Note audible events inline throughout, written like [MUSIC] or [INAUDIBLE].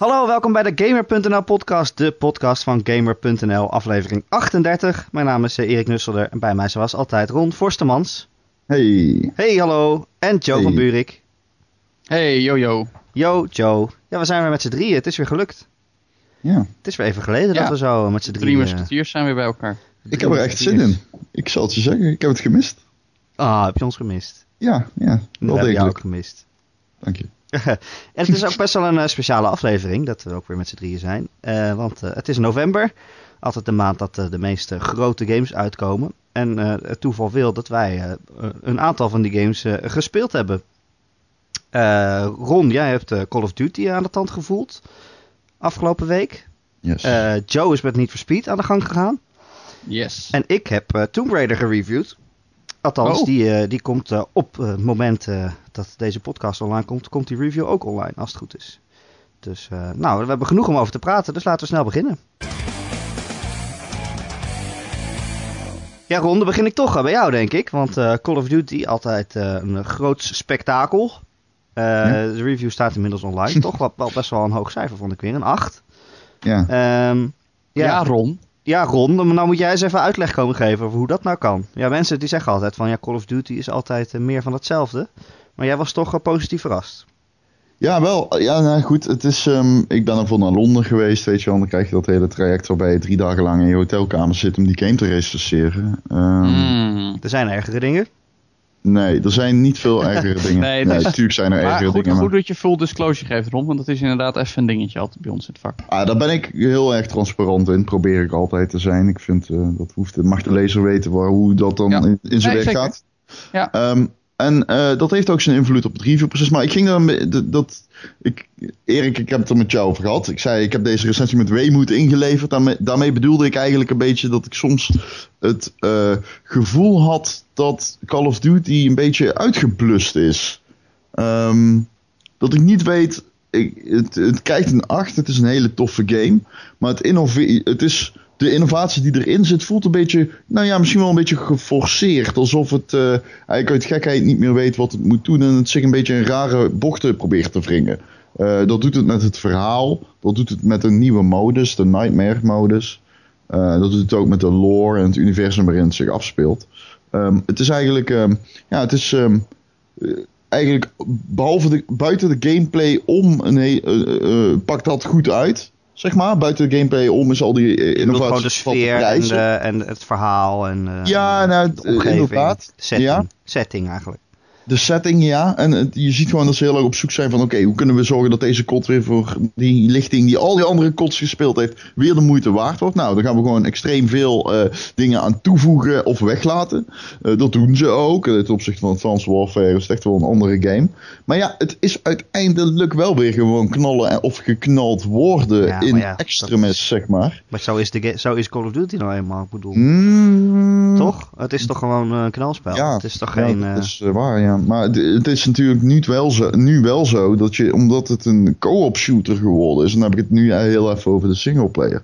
Hallo, welkom bij de Gamer.nl podcast, de podcast van Gamer.nl, aflevering 38. Mijn naam is eh, Erik Nusselder en bij mij zoals altijd Ron Forstemans. Hey. Hey, hallo. En Joe Hey. van Buurik. Hey, yo yo. Yo, Joe. Ja, we zijn weer met z'n drieën. Het is weer gelukt. Ja, Het is weer even geleden Ja. dat we zo met z'n Drie drieën... musketeers zijn weer bij elkaar. ik heb er echt zin in. Ik zal het je zeggen, ik heb het gemist. Ah, heb je ons gemist? Ja, ja, We wel jou ook degelijk. gemist. Dank je. [LAUGHS] en het is ook best wel een eh, speciale aflevering dat we ook weer met z'n drieën zijn. Eh, want eh, het is november. Altijd de maand dat de meeste grote games uitkomen. En eh, het toeval wil dat wij een aantal van die games eh, gespeeld hebben. Eh, Ron, jij hebt eh, Call of Duty aan de tand gevoeld. Afgelopen week. Yes. Eh, Joe is met Need for Speed aan de gang gegaan. Yes. En ik heb eh, Tomb Raider gereviewd. Althans, Oh. die, eh, die komt eh, op eh, het moment dat deze podcast online komt, komt die review ook online, als het goed is. Dus, nou, we hebben genoeg om over te praten, dus laten we snel beginnen. Ja, Ron, dan begin ik toch bij jou, denk ik. Want Call of Duty, altijd een groot spektakel. De review staat inmiddels online. [LAUGHS] toch wel, wel best wel een hoog cijfer, vond ik weer. Een 8. ja. Ehm, ja. ja, Ron. Ja, Ron, maar nou moet jij eens even uitleg komen geven over hoe dat nou kan. Ja, mensen die zeggen altijd van ja, Call of Duty is altijd eh, meer van hetzelfde. Maar jij was toch wel positief verrast. ja, wel. Ja, nou goed. Het is, ehm, ik ben ervoor naar Londen geweest, weet je wel. Dan krijg je dat hele traject waarbij je drie dagen lang in je hotelkamer zit om die game te recenseren. Ehm, Mm. Er zijn ergere dingen. Nee, er zijn niet veel [LAUGHS] ergere dingen. Nee, nee, is- natuurlijk zijn er ergere goed, dingen. maar- goed dat je full disclosure geeft, Ron, want dat is inderdaad even een dingetje altijd bij ons in het vak. Ah, daar ben ik heel erg transparant in. Probeer ik altijd te zijn. Ik vind eh, dat hoeft, mag de lezer weten waar, hoe dat dan Ja. in, in zijn Nee, werk zeker. gaat. Ja. Ehm, en eh, dat heeft ook zijn invloed op het reviewproces. Maar ik ging be- dat, ik, Erik, ik heb het er met jou over gehad. Ik zei, ik heb deze recensie met weemoed ingeleverd. Daarmee, daarmee bedoelde ik eigenlijk een beetje dat ik soms het eh, gevoel had dat Call of Duty een beetje uitgeblust is. Ehm, dat ik niet weet. Ik, het, het krijgt een 8. Het is een hele toffe game. Maar het het is, de innovatie die erin zit voelt een beetje. Nou ja, misschien wel een beetje geforceerd. Alsof het eh, eigenlijk uit gekheid niet meer weet wat het moet doen. En het zich een beetje een rare bochten probeert te wringen. Eh, dat doet het met het verhaal. Dat doet het met een nieuwe modus, de Nightmare modus. Eh, dat doet het ook met de lore en het universum waarin het zich afspeelt. Ehm, het is eigenlijk. ehm, ja, het is. ehm, eh, eigenlijk behalve de, buiten de gameplay om eh, pakt dat goed uit. Zeg maar, buiten de gameplay om is al die eh, innovaties gewoon de sfeer en, de, en het verhaal en eh, Ja, nou, de eh, omgeving. inderdaad. De setting. Ja. setting eigenlijk. De setting, ja. En het- je ziet gewoon dat ze heel erg op zoek zijn van... oké, hoe kunnen we zorgen dat deze kot weer voor die lichting... die al die andere kots gespeeld heeft... weer de moeite waard wordt. Nou, dan gaan we gewoon extreem veel eh, dingen aan toevoegen of weglaten. Eh, dat doen ze ook. In het opzicht van Advanced Warfare is het echt wel een andere game. Maar ja, het is uiteindelijk wel weer gewoon knallen... en- of geknald worden Ja, in ja, extremis, is- zeg maar. Maar zo is, de zo is Call of Duty nou eenmaal, ik bedoel. Mm, Toch? Het is toch gewoon eh, een knalspel? Ja, het is toch ja, geen... dat eh, is eh, waar, ja. Maar het, is natuurlijk nu wel, zo, nu wel zo dat je, omdat het een co-op shooter geworden is, en dan heb ik het nu heel even over de singleplayer,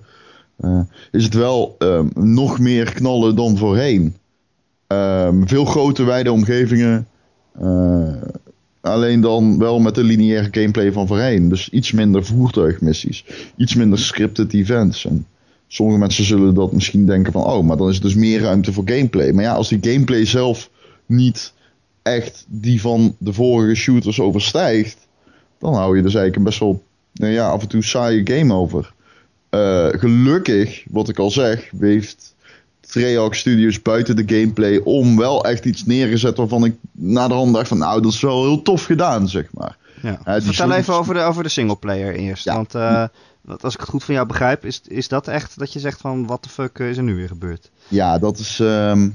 eh is het wel ehm, nog meer knallen dan voorheen. Ehm, veel grote, wijde omgevingen. eh, alleen dan wel met de lineaire gameplay van voorheen. Dus iets minder voertuigmissies. Iets minder scripted events. En sommige mensen zullen dat misschien denken van... Oh, maar dan is er dus meer ruimte voor gameplay. Maar ja, als die gameplay zelf niet echt die van de vorige shooters overstijgt... dan hou je dus eigenlijk een best wel nou ja, af en toe saaie game over. Eh, gelukkig, wat ik al zeg, heeft Treyarch Studios buiten de gameplay om wel echt iets neergezet waarvan ik na de hand dacht van nou, dat is wel heel tof gedaan, zeg maar. Ja. Die Vertel even over de, over de singleplayer eerst. Ja. Want eh, want als ik het goed van jou begrijp, is, is dat echt dat je zegt van wat de fuck is er nu weer gebeurd? Ja, dat is, ehm,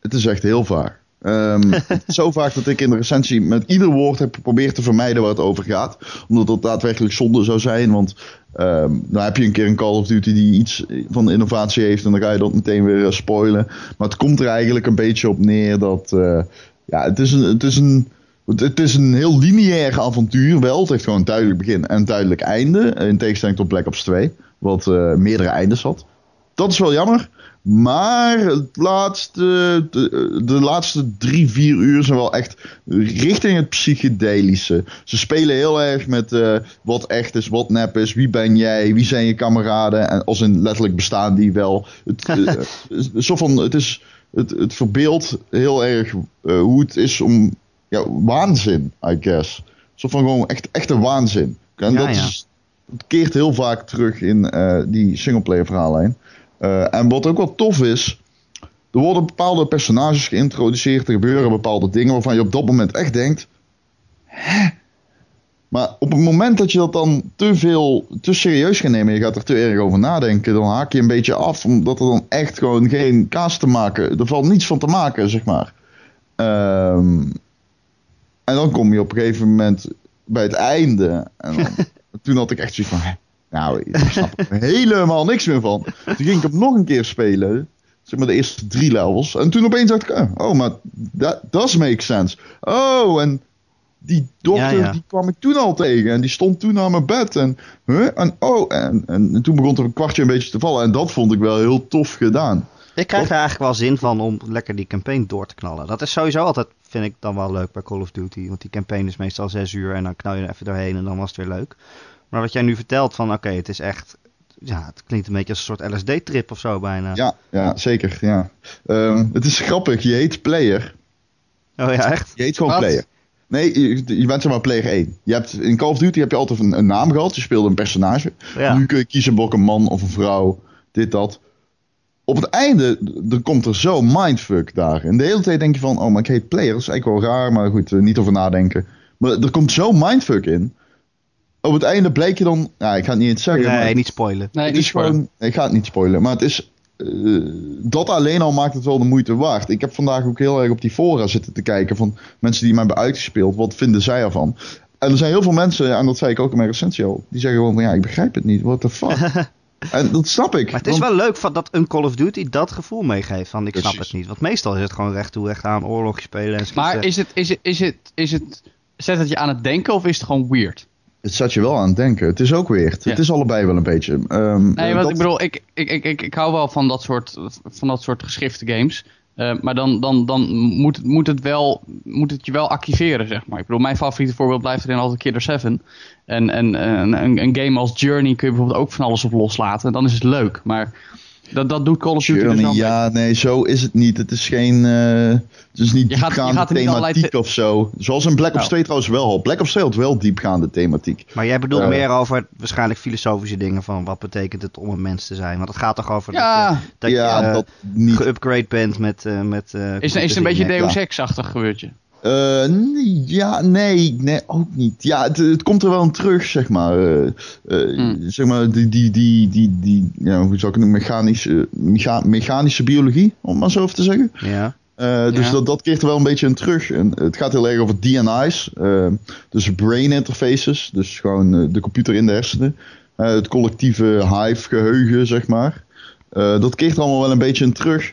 het is echt heel vaak. Ehm, [LAUGHS] zo vaak dat ik in de recensie met ieder woord heb geprobeerd te vermijden waar het over gaat. Omdat dat daadwerkelijk zonde zou zijn. Want ehm dan heb je een keer een Call of Duty die iets van innovatie heeft. En dan ga je dat meteen weer eh, spoilen. Maar het komt er eigenlijk een beetje op neer dat... eh, ja, het is een... Het is een het- het is een heel lineair avontuur wel. Het heeft gewoon een duidelijk begin en een duidelijk einde. In tegenstelling tot Black Ops 2, wat eh, meerdere eindes had. dat is wel jammer. Maar het laatste, de, de laatste drie, vier uur zijn wel echt richting het psychedelische. Ze spelen heel erg met eh, wat echt is, wat nep is, wie ben jij, wie zijn je kameraden. En als in letterlijk bestaan die wel. Het, [LAUGHS] uh, zo van, het, is, het, het verbeeldt heel erg uh, hoe het is om ja, waanzin, I guess. Zo van gewoon echt, echte waanzin. En Ja, dat ja. is, het keert heel vaak terug in eh, die singleplayer verhaallijn. Eh, en wat ook wel tof is, er worden bepaalde personages geïntroduceerd, er gebeuren bepaalde dingen waarvan je op dat moment echt denkt, hè? Maar op het moment dat je dat dan te veel, te serieus gaat nemen, je gaat er te erg over nadenken, dan haak je een beetje af, omdat er dan echt gewoon geen kaas te maken, er valt niets van te maken, zeg maar. Ehm, en dan kom je op een gegeven moment bij het einde. En dan, [LAUGHS] toen had ik echt zoiets van, hè, nou, ik snap [LAUGHS] er helemaal niks meer van. Toen ging ik hem nog een keer spelen. Zeg maar de eerste drie levels. En toen opeens dacht ik, eh, oh, maar that does make sense. Oh, en die dokter, Ja, ja. die kwam ik toen al tegen. En die stond toen aan mijn bed. En, huh? en oh, en, en toen begon er een kwartje een beetje te vallen. En dat vond ik wel heel tof gedaan. Ik krijg er eigenlijk wel zin van om lekker die campaign door te knallen. Dat is sowieso altijd, vind ik dan wel leuk bij Call of Duty. Want die campaign is meestal zes uur en dan knal je er even doorheen en dan was het weer leuk. Maar wat jij nu vertelt van, oké, het is echt... Ja, het klinkt een beetje als een soort LSD-trip of zo bijna. Ja, ja zeker. Ja. Ehm, het is grappig, je heet player. Oh ja, echt? Je heet gewoon Wat? player. Nee, je, je bent zeg maar player 1. Je hebt, in Call of Duty heb je altijd een, een naam gehad. Je speelde een personage. Ja. Nu kun je kiezen welke man of een vrouw. Dit, dat. Op het einde, er komt er zo mindfuck daar. En de hele tijd denk je van, oh, maar ik heet player. Dat is eigenlijk wel raar, maar goed, eh, niet over nadenken. Maar er komt zo mindfuck in. Op het einde bleek je dan, ja, ik ga het niet eens zeggen. maar Nee, niet spoilen. Nee, het niet is gewoon, ik ga het niet spoilen, maar het is, eh, dat alleen al maakt het wel de moeite waard. Ik heb vandaag ook heel erg op die fora zitten te kijken van mensen die mij hebben uitgespeeld. Wat vinden zij ervan? En er zijn heel veel mensen, en dat zei ik ook in mijn recensie al, die zeggen gewoon van ja, ik begrijp het niet. What the fuck? [LAUGHS] en dat snap ik. Maar het is want- wel leuk van dat een Call of Duty dat gevoel meegeeft van ik snap Precies. het niet. Want meestal is het gewoon recht toe recht aan oorlog spelen en Maar schieten. is het, is het, is het, is het, zet het je aan het denken of is het gewoon weird? Het zet je wel aan het denken. Het is ook weer. Ja. Het is allebei wel een beetje. Ehm, Nee, eh, want dat- ik bedoel, ik, ik, ik, ik, ik hou wel van dat soort, van dat soort geschrifte games. Eh, maar dan, dan, dan moet, het- moet, het wel, moet het je wel activeren, zeg maar. Ik bedoel, mijn favoriete voorbeeld blijft erin altijd Killer 7. En, en, en een, een game als Journey kun je bijvoorbeeld ook van alles op loslaten. Dan is het leuk. Maar dat, dat doet Call of Duty dus Journey, wel een ja, nee, zo is het niet. Het is geen. eh, het is niet Je diepgaande gaat niet allerlei thematiek te- of zo. Zoals in Black Ops Nou. 2 trouwens wel al. Black Ops 2 had wel diepgaande thematiek. Maar jij bedoelt Eh. meer over waarschijnlijk filosofische dingen van wat betekent het om een mens te zijn. Want het gaat toch over dat Ja, je, dat ja, je eh, dat niet. geupgrade bent met... eh met eh, is, is het een beetje. Deus. Ex-achtig gebeurtje? Eh, ja, nee, nee, ook niet. Ja, het, het komt er wel aan terug, zeg maar. Eh, eh, Hmm. Zeg maar, die, die, die, die, die ja, hoe zou ik het noemen, mechanische, mecha- mechanische biologie, om maar zo te zeggen. Ja. Dus Ja. dat, dat keert er wel een beetje in terug. En het gaat heel erg over DNI's, dus brain interfaces, dus gewoon de computer in de hersenen. Het collectieve hive-geheugen, zeg maar. Dat keert er allemaal wel een beetje in terug.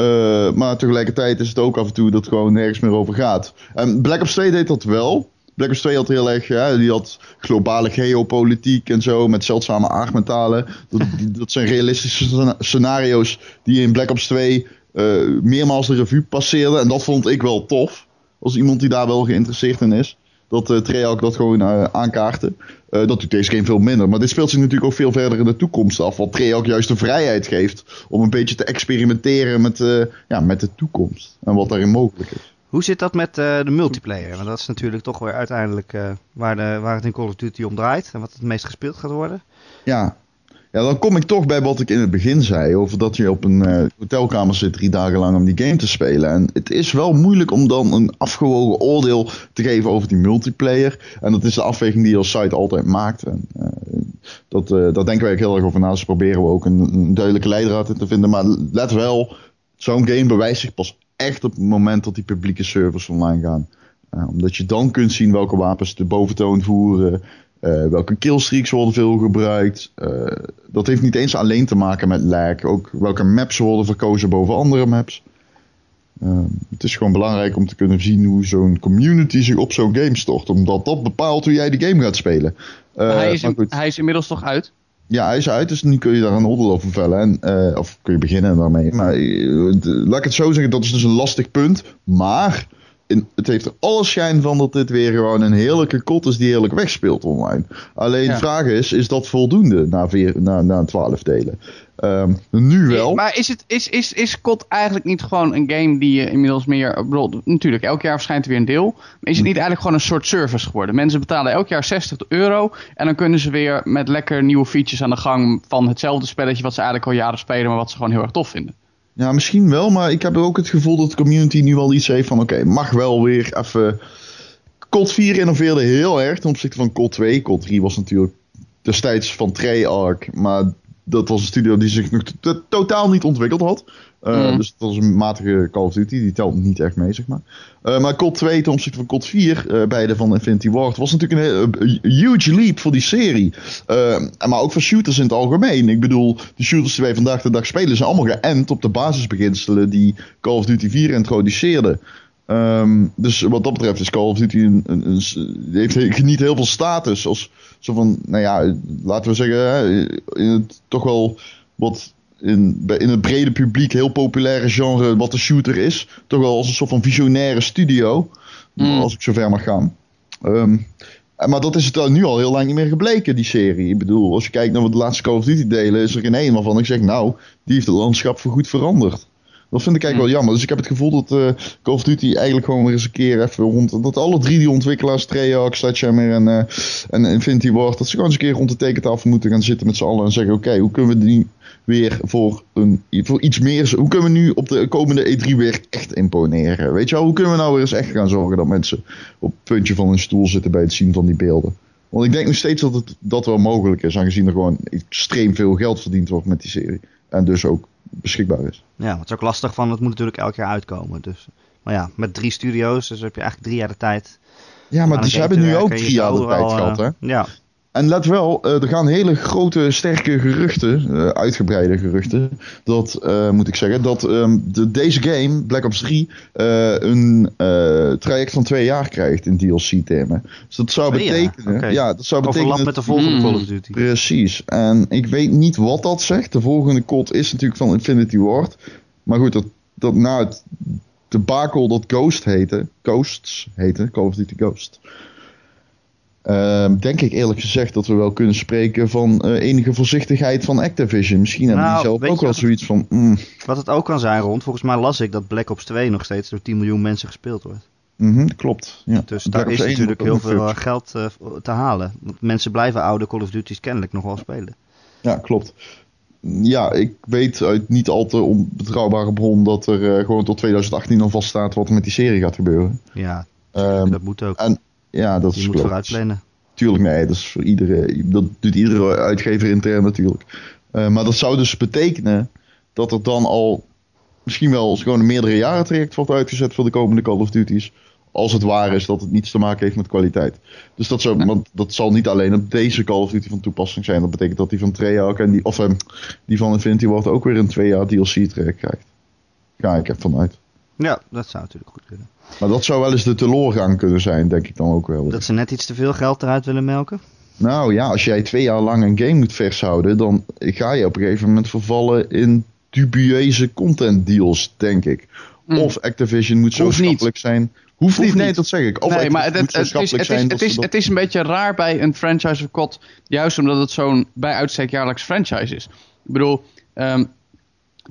Eh, maar tegelijkertijd is het ook af en toe dat het gewoon nergens meer over gaat. En Black Ops 2 deed dat wel. Black Ops 2 had heel erg, ja, die had globale geopolitiek en zo, met zeldzame aardmetalen. Dat, [LAUGHS] dat zijn realistische scena- scenario's die in Black Ops 2 eh, meermaals de revue passeerden. En dat vond ik wel tof, als iemand die daar wel geïnteresseerd in is. Dat uh, Treyarch dat gewoon eh, aankaarten. Eh, dat doet deze game veel minder. Maar dit speelt zich natuurlijk ook veel verder in de toekomst af. Wat Treyarch juist de vrijheid geeft om een beetje te experimenteren met, eh, ja, met de toekomst. En wat daarin mogelijk is. Hoe zit dat met eh, de multiplayer? Want dat is natuurlijk toch weer uiteindelijk waar, de, waar het in Call of Duty om draait. En wat het meest gespeeld gaat worden. Ja. Ja, dan kom ik toch bij wat ik in het begin zei. Over dat je op een eh, hotelkamer zit drie dagen lang om die game te spelen. En het is wel moeilijk om dan een afgewogen oordeel te geven over die multiplayer. En dat is de afweging die je als site altijd maakt. En, eh, dat, eh, daar denken wij ook heel erg over na. Dus proberen we ook een, een duidelijke leidraad in te vinden. Maar let wel, zo'n game bewijst zich pas echt op het moment dat die publieke servers online gaan. Omdat je dan kunt zien welke wapens de boventoon voeren. Uh, welke killstreaks worden veel gebruikt. Uh, dat heeft niet eens alleen te maken met lag. Ook welke maps worden verkozen boven andere maps. Uh, het is gewoon belangrijk om te kunnen zien hoe zo'n community zich op zo'n game stort. Omdat dat bepaalt hoe jij de game gaat spelen. hij, is in, hij is inmiddels toch uit? Ja, hij is uit, dus nu kun je daar een oordeel over vellen. En, eh, of kun je beginnen daarmee. Maar eh, laat ik het zo zeggen, dat is dus een lastig punt. Maar in, het heeft er alle schijn van dat dit weer gewoon een heerlijke kot is die heerlijk wegspeelt online. Alleen Ja. de vraag is, is dat voldoende na, vier, na, na 12 delen? Ehm, nu wel. Maar is, het, is, is, is COD eigenlijk niet gewoon een game die je inmiddels meer... bedoel, natuurlijk, elk jaar verschijnt er weer een deel. Maar is het niet eigenlijk gewoon een soort service geworden? Mensen betalen elk jaar 60 euro. En dan kunnen ze weer met lekker nieuwe features aan de gang... van hetzelfde spelletje wat ze eigenlijk al jaren spelen... maar wat ze gewoon heel erg tof vinden. Ja, misschien wel, maar ik heb ook het gevoel dat de community nu al iets heeft van... Oké, mag wel weer even... COD 4 innoveerde heel erg ten opzichte van COD 2. COD 3 was natuurlijk destijds van Treyarch, maar dat was een studio die zich nog totaal niet ontwikkeld had. Uh, Mm. Dus dat was een matige Call of Duty, die telt niet echt mee, zeg maar. Uh, maar COD 2 ten opzichte van COD 4, uh, beide van Infinity Ward, was natuurlijk een, huge leap voor die serie. Maar ook voor shooters in het algemeen. Ik bedoel, de shooters die wij vandaag de dag spelen zijn allemaal geënt op de basisbeginselen die Call of Duty 4 introduceerde. Um, dus wat dat betreft is Call of Duty een, een, een, heeft niet heel veel status. Als zo van, nou ja, laten we zeggen, in het toch wel wat in, in het brede publiek heel populaire genre wat de shooter is. Toch wel als een soort van visionaire studio. Mm. Als ik zover mag gaan. Um, maar dat is het nu al heel lang niet meer gebleken, die serie. Ik bedoel, als je kijkt naar wat de laatste Call of Duty delen, is er geen een waarvan ik zeg, nou, die heeft het landschap voorgoed veranderd. Dat vind ik eigenlijk wel jammer. Dus ik heb het gevoel dat uh, Call of Duty eigenlijk gewoon weer eens een keer even rond... Dat alle drie die ontwikkelaars, Treyarch, Sledgehammer en, uh, en Infinity Ward... dat ze gewoon eens een keer rond de tekentafel moeten gaan zitten met z'n allen... en zeggen, oké, okay, hoe kunnen we die weer voor, een, voor iets meer... Hoe kunnen we nu op de komende E3 weer echt imponeren? Weet je wel, hoe kunnen we nou weer eens echt gaan zorgen... dat mensen op het puntje van hun stoel zitten bij het zien van die beelden? Want ik denk nog steeds dat het dat wel mogelijk is... aangezien er gewoon extreem veel geld verdiend wordt met die serie. En dus ook beschikbaar is. Ja, het is ook lastig van, het moet natuurlijk elk jaar uitkomen. Dus, maar ja, met drie studio's, dus heb je eigenlijk drie jaar de tijd. Ja, maar ze hebben nu ook drie jaar de tijd gehad, hè? Ja. En let wel, uh, er gaan hele grote, sterke geruchten, uh, uitgebreide geruchten, dat, uh, moet ik zeggen, dat um, de, deze game, Black Ops 3, een traject van twee jaar krijgt in DLC-thema. Dus dat zou twee betekenen, okay. ja, dat zou betekenen... Met de volgende mm. Call of Duty. Precies, en ik weet niet wat dat zegt. De volgende COD is natuurlijk van Infinity Ward. Maar goed, dat, dat na het debakel dat Ghost heette, Ghosts heette, Call of Duty Ghost... Uh, denk ik eerlijk gezegd dat we wel kunnen spreken van uh, enige voorzichtigheid van Activision. Misschien hebben nou, die zelf ook wel zoiets van. Mm. Wat het ook kan zijn, rond. Volgens mij las ik dat Black Ops 2 nog steeds door 10 miljoen mensen gespeeld wordt. Mm -hmm, klopt. Ja. Dus Black daar is natuurlijk heel veel uh, geld uh, te halen. Want mensen blijven oude Call of Duty's kennelijk nog wel spelen. Ja, klopt. Ja, ik weet uit niet al te onbetrouwbare bron dat er gewoon tot 2018 al vaststaat wat er met die serie gaat gebeuren. Ja, um, dat moet ook. En, ja, dat Je is moet klopt. vooruit plannen. Tuurlijk, nee, dat is voor iedere. Dat doet iedere uitgever intern natuurlijk. Uh, maar dat zou dus betekenen dat er dan al misschien wel gewoon een meerdere jaren traject wordt uitgezet voor de komende Call of Duty's. Als het waar is dat het niets te maken heeft met kwaliteit. Dus dat, zou, want dat zal niet alleen op deze Call of Duty van toepassing zijn. Dat betekent dat die van Treyarch en die, of um, die van Infinity Ward ook weer een twee jaar DLC traject krijgt. Ga ik even vanuit. Ja, dat zou natuurlijk goed kunnen. Maar dat zou wel eens de teleurgang kunnen zijn, denk ik dan ook wel. Dat ze net iets te veel geld eruit willen melken? Nou ja, als jij twee jaar lang een game moet vershouden, dan ga je op een gegeven moment vervallen in dubieuze content deals, denk ik. Mm. Of Activision moet zo schappelijk zijn. Hoeft, Hoeft niet, nee, dat zeg ik. Of nee, maar het, het, het, is, het, is, het, is, het is een beetje raar bij een franchise of COD, juist omdat het zo'n bij uitstek jaarlijks franchise is. Ik bedoel, um,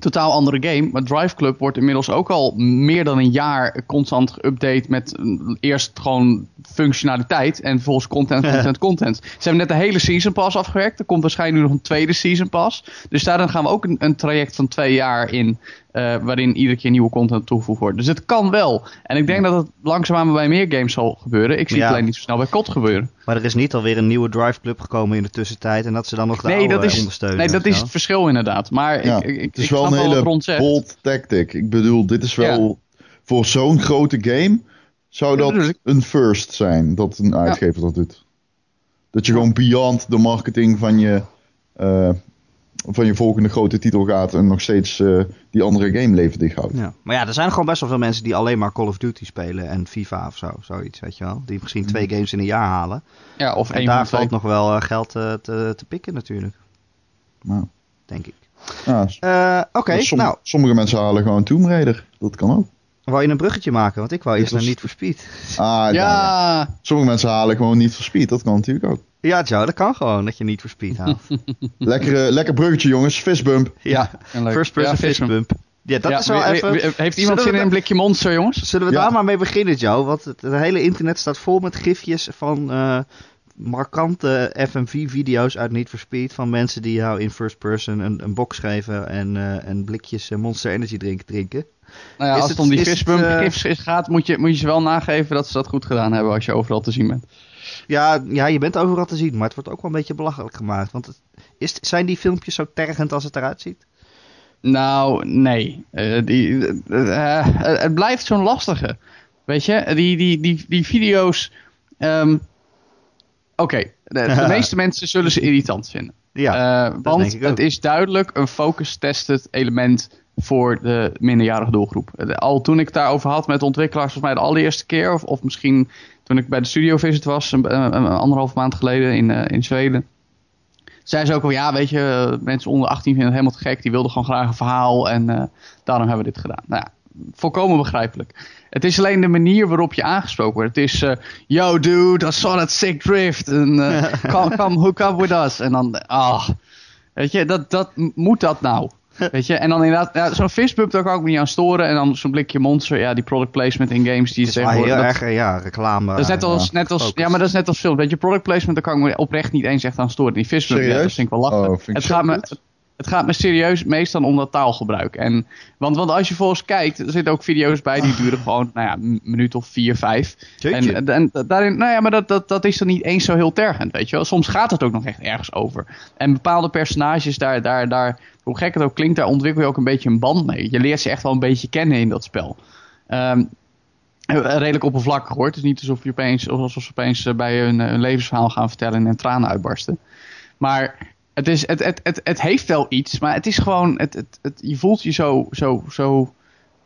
totaal andere game. Maar Drive Club wordt inmiddels ook al meer dan een jaar constant geüpdate met eerst gewoon functionaliteit en vervolgens content, [LAUGHS] content, content. Ze hebben net de hele season pass afgewerkt. Er komt waarschijnlijk nu nog een tweede season pass. Dus daarin gaan we ook een, een traject van twee jaar in, uh, waarin iedere keer nieuwe content toegevoegd wordt. Dus het kan wel. En ik denk ja. dat het langzaamaan bij meer games zal gebeuren. Ik zie ja. het alleen niet zo snel bij COD gebeuren. Maar er is niet alweer een nieuwe Drive Club gekomen in de tussentijd en dat ze dan nog de nee, oude dat is, ondersteunen. Nee, dat is het verschil inderdaad. Maar ja, ik, ik, het is ik wel een hele bold tactic. Ik bedoel, dit is wel ja. voor zo'n grote game zou dat ja, een first zijn dat een uitgever dat doet. Dat je gewoon beyond de marketing van je, uh, van je volgende grote titel gaat en nog steeds uh, die andere game levendig houdt. Ja. Maar ja, er zijn gewoon best wel veel mensen die alleen maar Call of Duty spelen en FIFA of zo, zoiets, weet je wel. Die misschien twee games in een jaar halen. Ja, of en daar valt nog wel uh, geld te, te, te pikken natuurlijk. Maar, denk ik. ja, Eh, Oké, som- nou, Sommige mensen halen gewoon Tomb Raider. Dat kan ook. wou je een bruggetje maken? Want ik wou eerst naar was- niet voor speed. Ah, ja. Ja, Sommige mensen halen gewoon niet voor speed. Dat kan natuurlijk ook. Ja, Joe, dat kan gewoon, dat je niet voor speed haalt. [LAUGHS] Lekker, eh, lekker bruggetje, jongens. Fistbump. ja, first person Ja, fist bump. Ja, dat Ja, is wel even... Heeft iemand zin in een blikje monster, jongens? Zullen we Ja. daar maar mee beginnen, Joe? Want het, het hele internet staat vol met gifjes van eh, markante FMV-video's uit Need for Speed. Van mensen die jou in first person een, een box geven en, eh, en blikjes Monster Energy drink drinken. Nou ja, Is als het- het om die fistbump gifs is- gaat, moet je, moet je ze wel nageven dat ze dat goed gedaan hebben als je overal te zien bent. Ja, ja, je bent overal te zien, maar het wordt ook wel een beetje belachelijk gemaakt. Want het, is, zijn die filmpjes zo tergend als het eruit ziet? Nou, nee. Eh, die, eh, eh, het blijft zo'n lastige. Weet je, die, die, die, die video's. ehm, Oké, de, de [LAUGHS] meeste mensen zullen ze irritant vinden. Ja, want het is duidelijk een focus-tested element voor de minderjarige doelgroep. Al toen ik het daarover had met ontwikkelaars, volgens mij de allereerste keer, of, of misschien toen ik bij de studio visit was, een, een, een anderhalf maand geleden in, eh, in Zweden. Zei ze ook al, ja, weet je, eh, mensen onder 18 vinden het helemaal te gek. Die wilden gewoon graag een verhaal en eh, daarom hebben we dit gedaan. Nou ja, volkomen begrijpelijk. Het is alleen de manier waarop je aangesproken wordt. Het is, eh, yo dude, I saw that sick drift. En, eh, [LAUGHS] come, come hook up with us. En dan, ah, weet je, dat, dat, moet dat nou? Weet je, en dan inderdaad, ja, zo'n fistbump, daar kan ik me niet aan storen. En dan zo'n blikje monster, ja, die product placement in games, die is heel dat- erg ja, reclame. dat is net als, ja, net als, focus. ja, maar dat is net als film. Weet je, product placement, daar kan ik me oprecht niet eens echt aan storen. Die fistbump, ja, dat vind ik wel lachen. Oh, het, gaat me. Het gaat me serieus meestal om dat taalgebruik. En, want, want als je volgens kijkt, er zitten ook video's bij die duren gewoon, nou ja, een minuut of vier, vijf. Jeetje. En, en daarin, nou ja, maar dat, dat, dat is dan niet eens zo heel tergend, weet je wel. Soms gaat het ook nog echt ergens over. En bepaalde personages, daar, daar, daar, hoe gek het ook klinkt, daar ontwikkel je ook een beetje een band mee. Je leert ze echt wel een beetje kennen in dat spel. Ehm, redelijk oppervlakkig hoor. Het is niet alsof, je opeens, alsof ze opeens eh, bij een, een levensverhaal gaan vertellen en tranen uitbarsten. Maar het, is, het, het, het, het heeft wel iets, maar het is gewoon, het, het, het, je voelt je zo, zo, zo,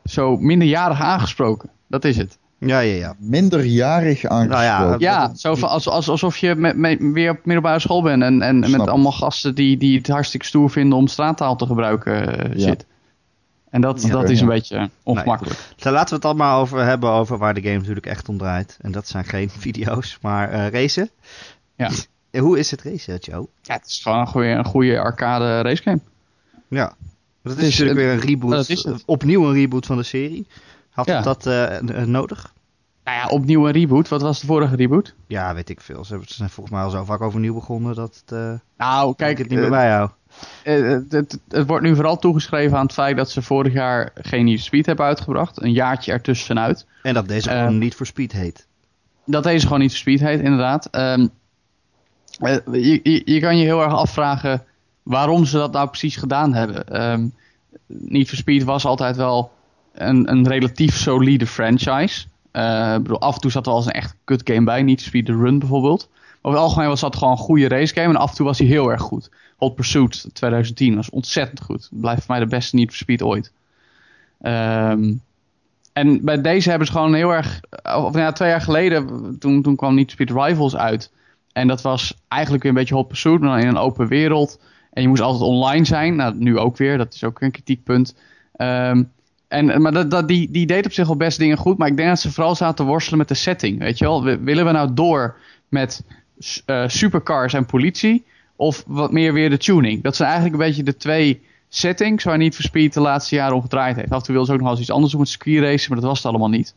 zo minderjarig aangesproken. Dat is het. Ja, ja, ja. Minderjarig aangesproken. Nou ja, Ja, zo van, als, als, alsof je met, met, weer op middelbare school bent en, en Snap met allemaal gasten die, die het hartstikke stoer vinden om straattaal te gebruiken eh, Ja. zit. En dat, Ja, dat is een beetje ongemakkelijk. Dus laten we het dan maar over hebben over waar de game natuurlijk echt om draait. En dat zijn geen [LAUGHS] video's, maar eh racen. Ja. [LAUGHS] Eh, Hoe is het racen, Joe? Ja, het is gewoon een goede, een goede arcade racegame. Ja. Dat is is- natuurlijk weer een reboot. dat is het. Opnieuw een reboot van de serie. Had Ja. het dat eh, eh, nodig? Nou ja, opnieuw een reboot. Wat was de vorige reboot? Ja, weet ik veel. Ze zijn volgens mij al zo vaak overnieuw begonnen dat het, eh Nou, kijk, het niet meer eh, bijhoud. eh, het, het, het wordt nu vooral toegeschreven aan het feit dat ze vorig jaar geen for Speed hebben uitgebracht. Een jaartje ertussenuit. En dat deze eh, gewoon niet voor speed heet. Dat deze gewoon niet for Speed heet, inderdaad. Ehm, eh, je, je, je kan je heel erg afvragen waarom ze dat nou precies gedaan hebben. Ehm Need for Speed was altijd wel een, een relatief solide franchise. Eh, ik bedoel, af en toe zat er wel eens een echt kut game bij. Need for Speed The Run bijvoorbeeld. Maar over het algemeen was dat gewoon een goede racegame. En af en toe was hij heel erg goed. Hot Pursuit 2010 was ontzettend goed. Blijft voor mij de beste Need for Speed ooit. Ehm, en bij deze hebben ze gewoon heel erg... Of ja, twee jaar geleden, toen, toen kwam Need for Speed Rivals uit. En dat was eigenlijk weer een beetje Hot Pursuit, maar in een open wereld. En je moest altijd online zijn. Nou, nu ook weer. Dat is ook een kritiekpunt. Ehm, en, maar dat, die, die deed op zich wel best dingen goed. Maar ik denk dat ze vooral zaten te worstelen met de setting. Weet je wel? Willen we nou door met eh, supercars en politie? Of wat meer weer de tuning? Dat zijn eigenlijk een beetje de twee settings waar niet Speed de laatste jaren om gedraaid heeft. Af en toe wilden ze ook nog wel eens iets anders doen met circuit racen, maar dat was het allemaal niet.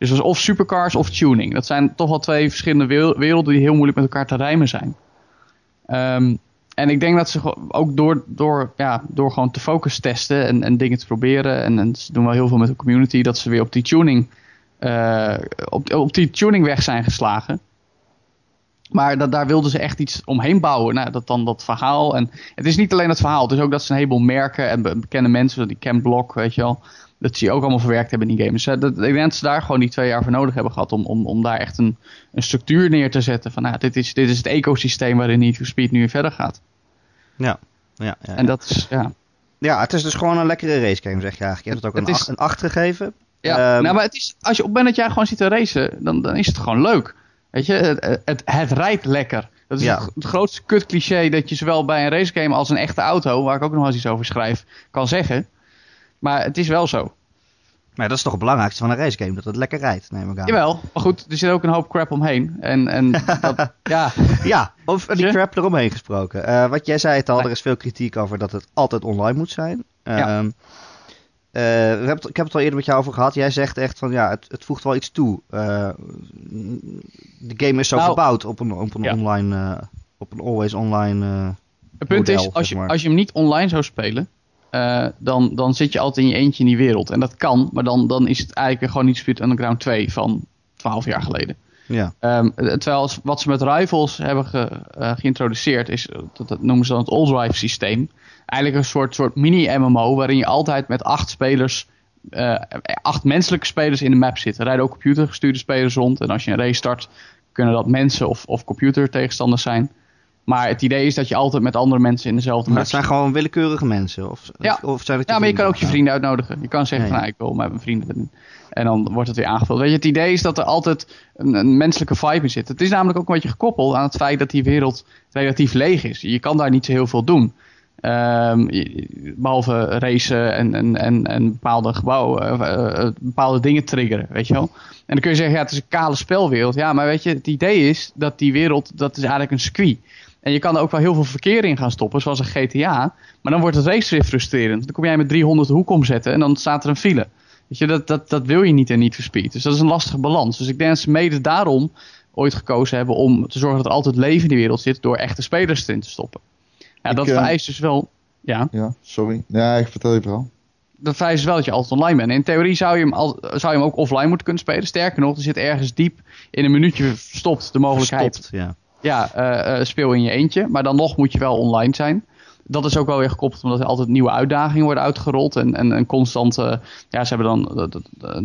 Dus was of supercars of tuning. Dat zijn toch wel twee verschillende werel- werelden die heel moeilijk met elkaar te rijmen zijn. Ehm, en ik denk dat ze ook door, door, ja, door gewoon te focus testen en, en dingen te proberen. En, en ze doen wel heel veel met de community. Dat ze weer op die tuning, eh, op, op die tuningweg zijn geslagen. Maar dat, daar wilden ze echt iets omheen bouwen. Nou, dat dan dat verhaal. En het is niet alleen het verhaal. Het is ook dat ze een heleboel merken en be- bekende mensen. Die Ken Block, weet je wel. Dat ze die ook allemaal verwerkt hebben in die games. Dat, ik denk dat ze daar gewoon die twee jaar voor nodig hebben gehad. Om, om, om daar echt een, een structuur neer te zetten. Van nou, dit is, dit is het ecosysteem waarin Need for Speed nu verder gaat. Ja. Ja, ja, En dat is, ja. ja, het is dus gewoon een lekkere racegame, zeg je eigenlijk. Je hebt het ook een, is- acht- een 8 gegeven. Ja, Ehm, nou, maar het is, als je op het moment dat jij gewoon zit te racen, dan, dan is het gewoon leuk. Weet je, het, het, het rijdt lekker. Dat is Ja. het, grootste kut cliché dat je zowel bij een racegame als een echte auto, waar ik ook nog wel eens iets over schrijf, kan zeggen. Maar het is wel zo. Maar dat is toch het belangrijkste van een racegame, dat het lekker rijdt, neem ik aan. Jawel, maar goed, er zit ook een hoop crap omheen. En, en [LAUGHS] dat, ja, Ja, over die crap eromheen gesproken. Eh, wat jij zei het al, er is veel kritiek over dat het altijd online moet zijn. Ja. Ehm, eh, we hebben ik heb het al eerder met jou over gehad. Jij zegt echt van ja, het, het voegt wel iets toe. Eh, de game is zo Nou, gebouwd op een, op een ja. online, op een always online. het punt model, is, als je, maar. als je hem niet online zou spelen, eh, dan, dan zit je altijd in je eentje in die wereld. En dat kan, maar dan, dan is het eigenlijk gewoon niet Spirit Underground 2 van 12 jaar geleden. ja. Ehm, eh, terwijl wat ze met Rivals hebben ge- eh, geïntroduceerd is, eh, dat, dat noemen ze dan het All-Drive systeem. Eigenlijk een soort, soort mini-MMO waarin je altijd met acht spelers, eh, acht menselijke spelers in de map zit. Er rijden ook computergestuurde spelers rond en als je een race start kunnen dat mensen of, of computer tegenstanders zijn. Maar het idee is dat je altijd met andere mensen in dezelfde Maar het zijn gewoon willekeurige mensen. Of, Ja. of zijn het Ja, maar je kan ook je vrienden uitnodigen. Je kan zeggen Ja, nou, ik wil met mijn vrienden. En dan wordt het weer aangevuld. Weet je, het idee is dat er altijd een, een menselijke vibe in zit. Het is namelijk ook een beetje gekoppeld aan het feit dat die wereld relatief leeg is. Je kan daar niet zo heel veel doen. Ehm, behalve racen en, en, en, en bepaalde gebouwen, eh, eh, bepaalde dingen triggeren, weet je wel. En dan kun je zeggen, ja, het is een kale spelwereld. Ja, maar weet je, het idee is dat die wereld, dat is eigenlijk een circuit. En je kan er ook wel heel veel verkeer in gaan stoppen, zoals een GTA. Maar dan wordt het race weer frustrerend. Dan kom jij met 300 de hoek omzetten en dan staat er een file. Weet je, dat, dat, dat wil je niet en niet for Speed. Dus dat is een lastige balans. Dus ik denk dat ze mede daarom ooit gekozen hebben om te zorgen dat er altijd leven in die wereld zit door echte spelers erin te stoppen. Ja, Ik, dat eh, vereist dus wel. Ja, Ja, sorry. Ja, ik vertel je verhaal. dat vereist dus wel dat je altijd online bent. In theorie zou je, hem al, zou je hem ook offline moeten kunnen spelen. Sterker nog, er zit ergens diep in een minuutje verstopt de mogelijkheid. Verstopt, ja. Ja, eh, eh, speel in je eentje. Maar dan nog moet je wel online zijn. Dat is ook wel weer gekoppeld omdat er altijd nieuwe uitdagingen worden uitgerold. En, en een constante. Ja, ze hebben dan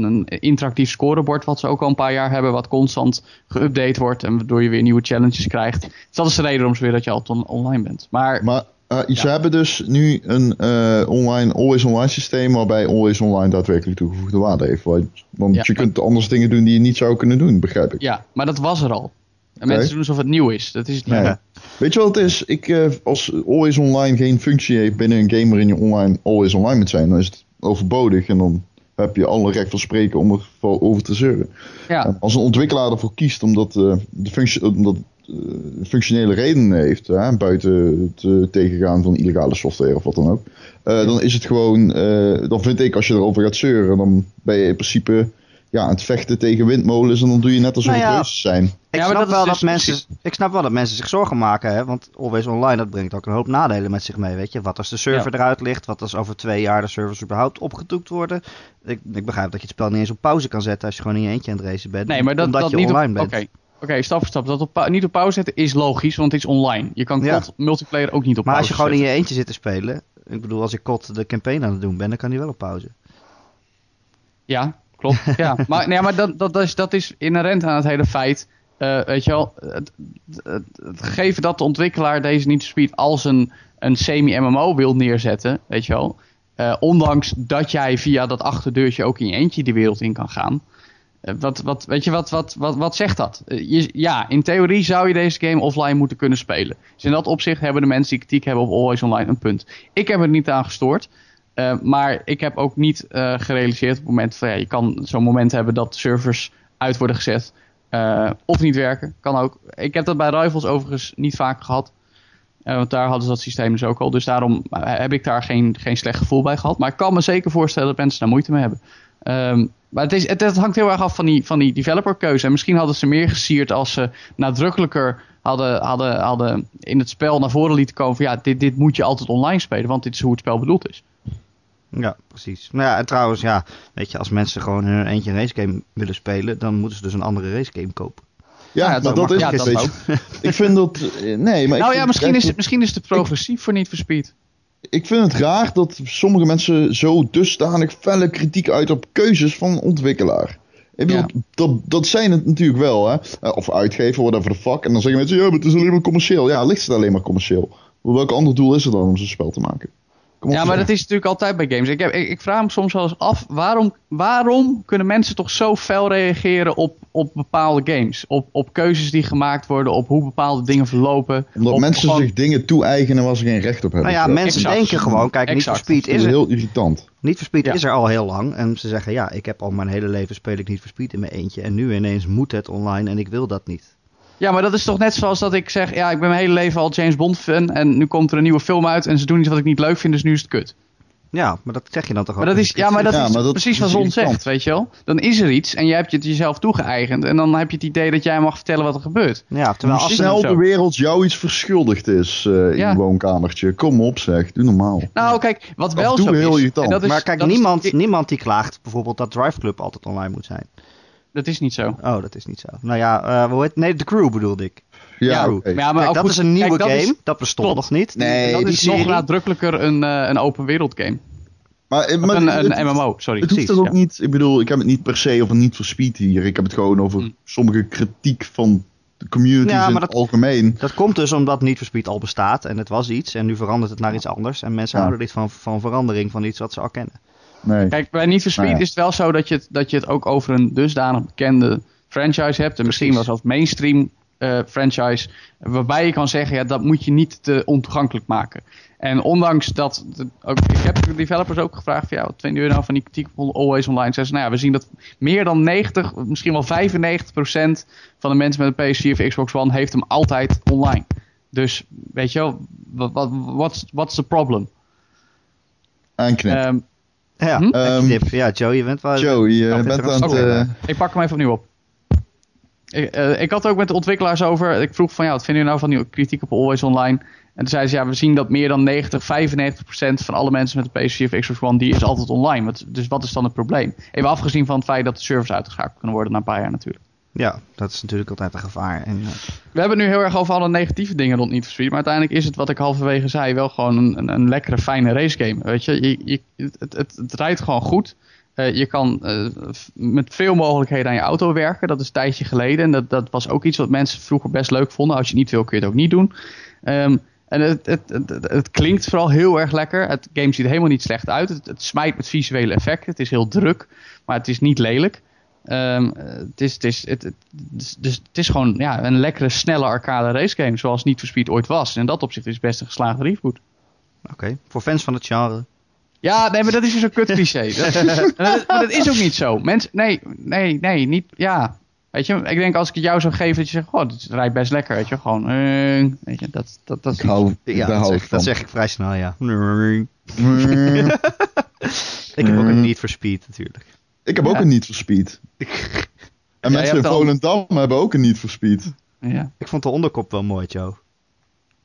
een interactief scorebord. Wat ze ook al een paar jaar hebben. Wat constant geüpdate wordt. En waardoor je weer nieuwe challenges krijgt. Dus dat is de reden om ze weer dat je altijd on- online bent. Maar Maar eh, ze hebben dus nu een eh, online, always online systeem waarbij always online daadwerkelijk toegevoegde waarde heeft. Want, want Ja, je kunt anders dingen doen die je niet zou kunnen doen, begrijp ik. ja, maar dat was er al. En mensen doen alsof het nieuw is. Dat is het niet. Nee. Weet je wat het is? Ik, eh, als always online geen functie heeft binnen een game waarin je online always online moet zijn, dan is het overbodig en dan heb je alle recht van spreken om er over te zeuren. Ja, En Als een ontwikkelaar ervoor kiest omdat, eh, de functie, omdat eh, functionele redenen heeft, hè, buiten het eh, tegengaan van illegale software of wat dan ook, eh, dan is het gewoon, eh, dan vind ik als je erover gaat zeuren, dan ben je in principe ja, het vechten tegen windmolens en dan doe je net alsof Nou ja, het reuzen zijn. Ik, Ja, maar snap dat is wel dus dat mensen, precies- ik snap wel dat mensen zich zorgen maken, hè? want Always Online dat brengt ook een hoop nadelen met zich mee. Weet je? Wat als de server eruit ligt, wat als over twee jaar de servers überhaupt opgedoekt worden. Ik, ik begrijp dat je het spel niet eens op pauze kan zetten als je gewoon in je eentje aan het racen bent. nee, maar dat, omdat dat je niet online op, bent. Oké, Oké, stap voor stap. Dat op, niet op pauze zetten is logisch, want het is online. Je kan Ja. COD multiplayer ook niet op Maar als pauze je gewoon in je eentje zit te spelen, ik bedoel als ik COD de campaign aan het doen ben, dan kan die wel op pauze. Ja, klopt. [LAUGHS] ja, maar, nee, maar dat, dat, dat, is, dat is inherent aan het hele feit. eh, weet je wel, het, het, het gegeven dat de ontwikkelaar deze Need for Speed als een, een semi-MMO wil neerzetten, weet je wel. eh, ondanks dat jij via dat achterdeurtje ook in je eentje de wereld in kan gaan. Eh, wat, wat, weet je, wat, wat, wat, wat zegt dat? Je, ja, in theorie zou je deze game offline moeten kunnen spelen. Dus in dat opzicht hebben de mensen die kritiek hebben op Always Online een punt. Ik heb er niet aan gestoord. Eh, maar ik heb ook niet eh, gerealiseerd op het moment van ja, je kan zo'n moment hebben dat servers uit worden gezet eh, of niet werken. Kan ook. Ik heb dat bij Rivals overigens niet vaak gehad. Eh, want daar hadden ze dat systeem dus ook al. Dus daarom heb ik daar geen, geen slecht gevoel bij gehad. Maar ik kan me zeker voorstellen dat mensen daar moeite mee hebben. Ehm, maar het, is, het, het hangt heel erg af van die, van die developerkeuze. En misschien hadden ze meer gesierd als ze nadrukkelijker hadden, hadden, hadden in het spel naar voren lieten komen. Van ja, dit, dit moet je altijd online spelen, want dit is hoe het spel bedoeld is. Ja, precies. Nou ja, en trouwens, ja, weet je, als mensen gewoon in hun eentje een racegame willen spelen, dan moeten ze dus een andere racegame kopen. Ja, dat dat, is ja, het. dat weet je. Ik vind dat. eh, Nee, maar nou ja, misschien is, het, misschien is het progressief voor niet Speed. Ik vind het raar dat sommige mensen zo dusdanig felle kritiek uit op keuzes van ontwikkelaar. Ik bedoel, Ja. dat, dat zijn het natuurlijk wel, hè. Eh, Of uitgever, whatever the fuck. En dan zeggen mensen, ja, maar het is alleen maar commercieel. Ja, ligt het alleen maar commercieel. Welk ander doel is er dan om zo'n spel te maken? Kom op, Ja, maar zeg. dat is natuurlijk altijd bij games. Ik, heb, ik, ik vraag me soms wel eens af, waarom, waarom kunnen mensen toch zo fel reageren op, op bepaalde games? Op, op keuzes die gemaakt worden, op hoe bepaalde dingen verlopen. Omdat op mensen gewoon- zich dingen toe-eigenen waar ze geen recht op hebben. Nou ja, mensen Exact. denken gewoon, kijk, for Exact. Speed is is er, heel irritant. Need for Speed Ja. is er al heel lang. En ze zeggen, ja, ik heb al mijn hele leven speel ik Need for Speed in mijn eentje. En nu ineens moet het online en ik wil dat niet. Ja, maar dat is toch net zoals dat ik zeg, ja, ik ben mijn hele leven al James Bond fan en nu komt er een nieuwe film uit en ze doen iets wat ik niet leuk vind, dus nu is het kut. Ja, maar dat zeg je dan toch ook. Maar dat is, ja, maar dat Ja, is maar dat precies wat Zon zegt, weet je wel. Dan is er iets en je hebt je het jezelf toegeëigend en dan heb je het idee dat jij mag vertellen wat er gebeurt. Ja, terwijl Hoe als snel de wereld jou iets verschuldigd is eh, in Ja. je woonkamertje. Kom op zeg, doe normaal. Nou, kijk, wat wel zo heel is, irritant. en dat is, maar kijk, dat is- niemand, niemand die klaagt bijvoorbeeld dat Drive Club altijd online moet zijn. Dat is niet zo. Oh, dat is niet zo. Nou ja, eh hoe heet Nee, The Crew bedoelde ik. Ja, Ja. Maar ja, maar Kijk, ook dat goed, is een nieuwe kijk, dat game. is- dat bestond klopt. nog niet. Nee, dat die is nog nadrukkelijker een, eh, een open wereld game. Maar, eh, maar een, het- een MMO, sorry. Het hoeft Precies, toch ook ja. niet, ik bedoel, ik heb het niet per se over niet voor speed hier. Ik heb het gewoon over Hm. sommige kritiek van de communities Ja, in het dat- algemeen. Dat komt dus omdat Need for Speed al bestaat en het was iets en nu verandert het naar iets anders. En mensen Ja. houden niet van, van verandering van iets wat ze al kennen. Nee. Kijk, bij Need for Speed Nou ja. is het wel zo dat je het, dat je het ook over een dusdanig bekende franchise hebt. En misschien wel zelfs mainstream eh, franchise. Waarbij je kan zeggen, ja, dat moet je niet te ontoegankelijk maken. En ondanks dat, de- ook, ik heb de developers ook gevraagd, van, ja, wat vinden jullie nou van die kritiek op Always Online? Zeggen ze, nou ja, we zien dat meer dan 90, misschien wel 95 procent van de mensen met een PS4 of Xbox One heeft hem altijd online. Dus, weet je wel, wat, wat, what's, what's the problem? Aanknip. Ehm, Ja, Hm? Ehm, tip. ja Joe, je bent wel... Joe, je Oh, dit bent is aan het... Eh, Ik pak hem even opnieuw op. Ik, eh, ik had ook met de ontwikkelaars over. Ik vroeg van ja, wat vinden jullie nou van die kritiek op Always Online? En toen zeiden ze ja, we zien dat meer dan 90, 95 procent van alle mensen met een PS4 of Xbox One, die is altijd online. Wat, dus wat is dan het probleem? Even afgezien van het feit dat de servers uitgeschakeld kunnen worden na een paar jaar natuurlijk. Ja, dat is natuurlijk altijd een gevaar. En, eh, We hebben nu heel erg over alle negatieve dingen rond Need for Speed. Maar uiteindelijk is het, wat ik halverwege zei, wel gewoon een, een, lekkere, fijne racegame. Weet je, het, het, het rijdt gewoon goed. Eh, je kan eh, met veel mogelijkheden aan je auto werken. Dat is een tijdje geleden. En dat, dat was ook iets wat mensen vroeger best leuk vonden. Als je niet wil, kun je het ook niet doen. Ehm, en het, het, het, het, klinkt vooral heel erg lekker. Het game ziet helemaal niet slecht uit. Het, het smijt met visuele effecten. Het is heel druk, maar het is niet lelijk. Ehm, het, is, het, is, het, het, dus, dus het is gewoon ja, een lekkere, snelle arcade racegame. Zoals Need for Speed ooit was. En in dat opzicht is het best een geslaagde reboot. Oké, voor fans van het genre. Ja, nee, maar dat is dus een kut cliché. [LAUGHS] Dat, is ook niet zo. Mensen, nee, nee, nee, niet, ja. Weet je, ik denk als ik het jou zou geven dat je zegt, oh, dit rijdt best lekker, weet je, gewoon, eh, weet je, dat, dat, dat is ik hou, Ja, dat zeg, van. dat zeg ik vrij snel, ja. [LAUGHS] Ik heb ook een [LAUGHS] Need for Speed natuurlijk. Ik heb ook een niet voor speed. [LAUGHS] En mensen in al- Volendam hebben ook een niet voor speed. ja, Ik vond de onderkop wel mooi, Joe.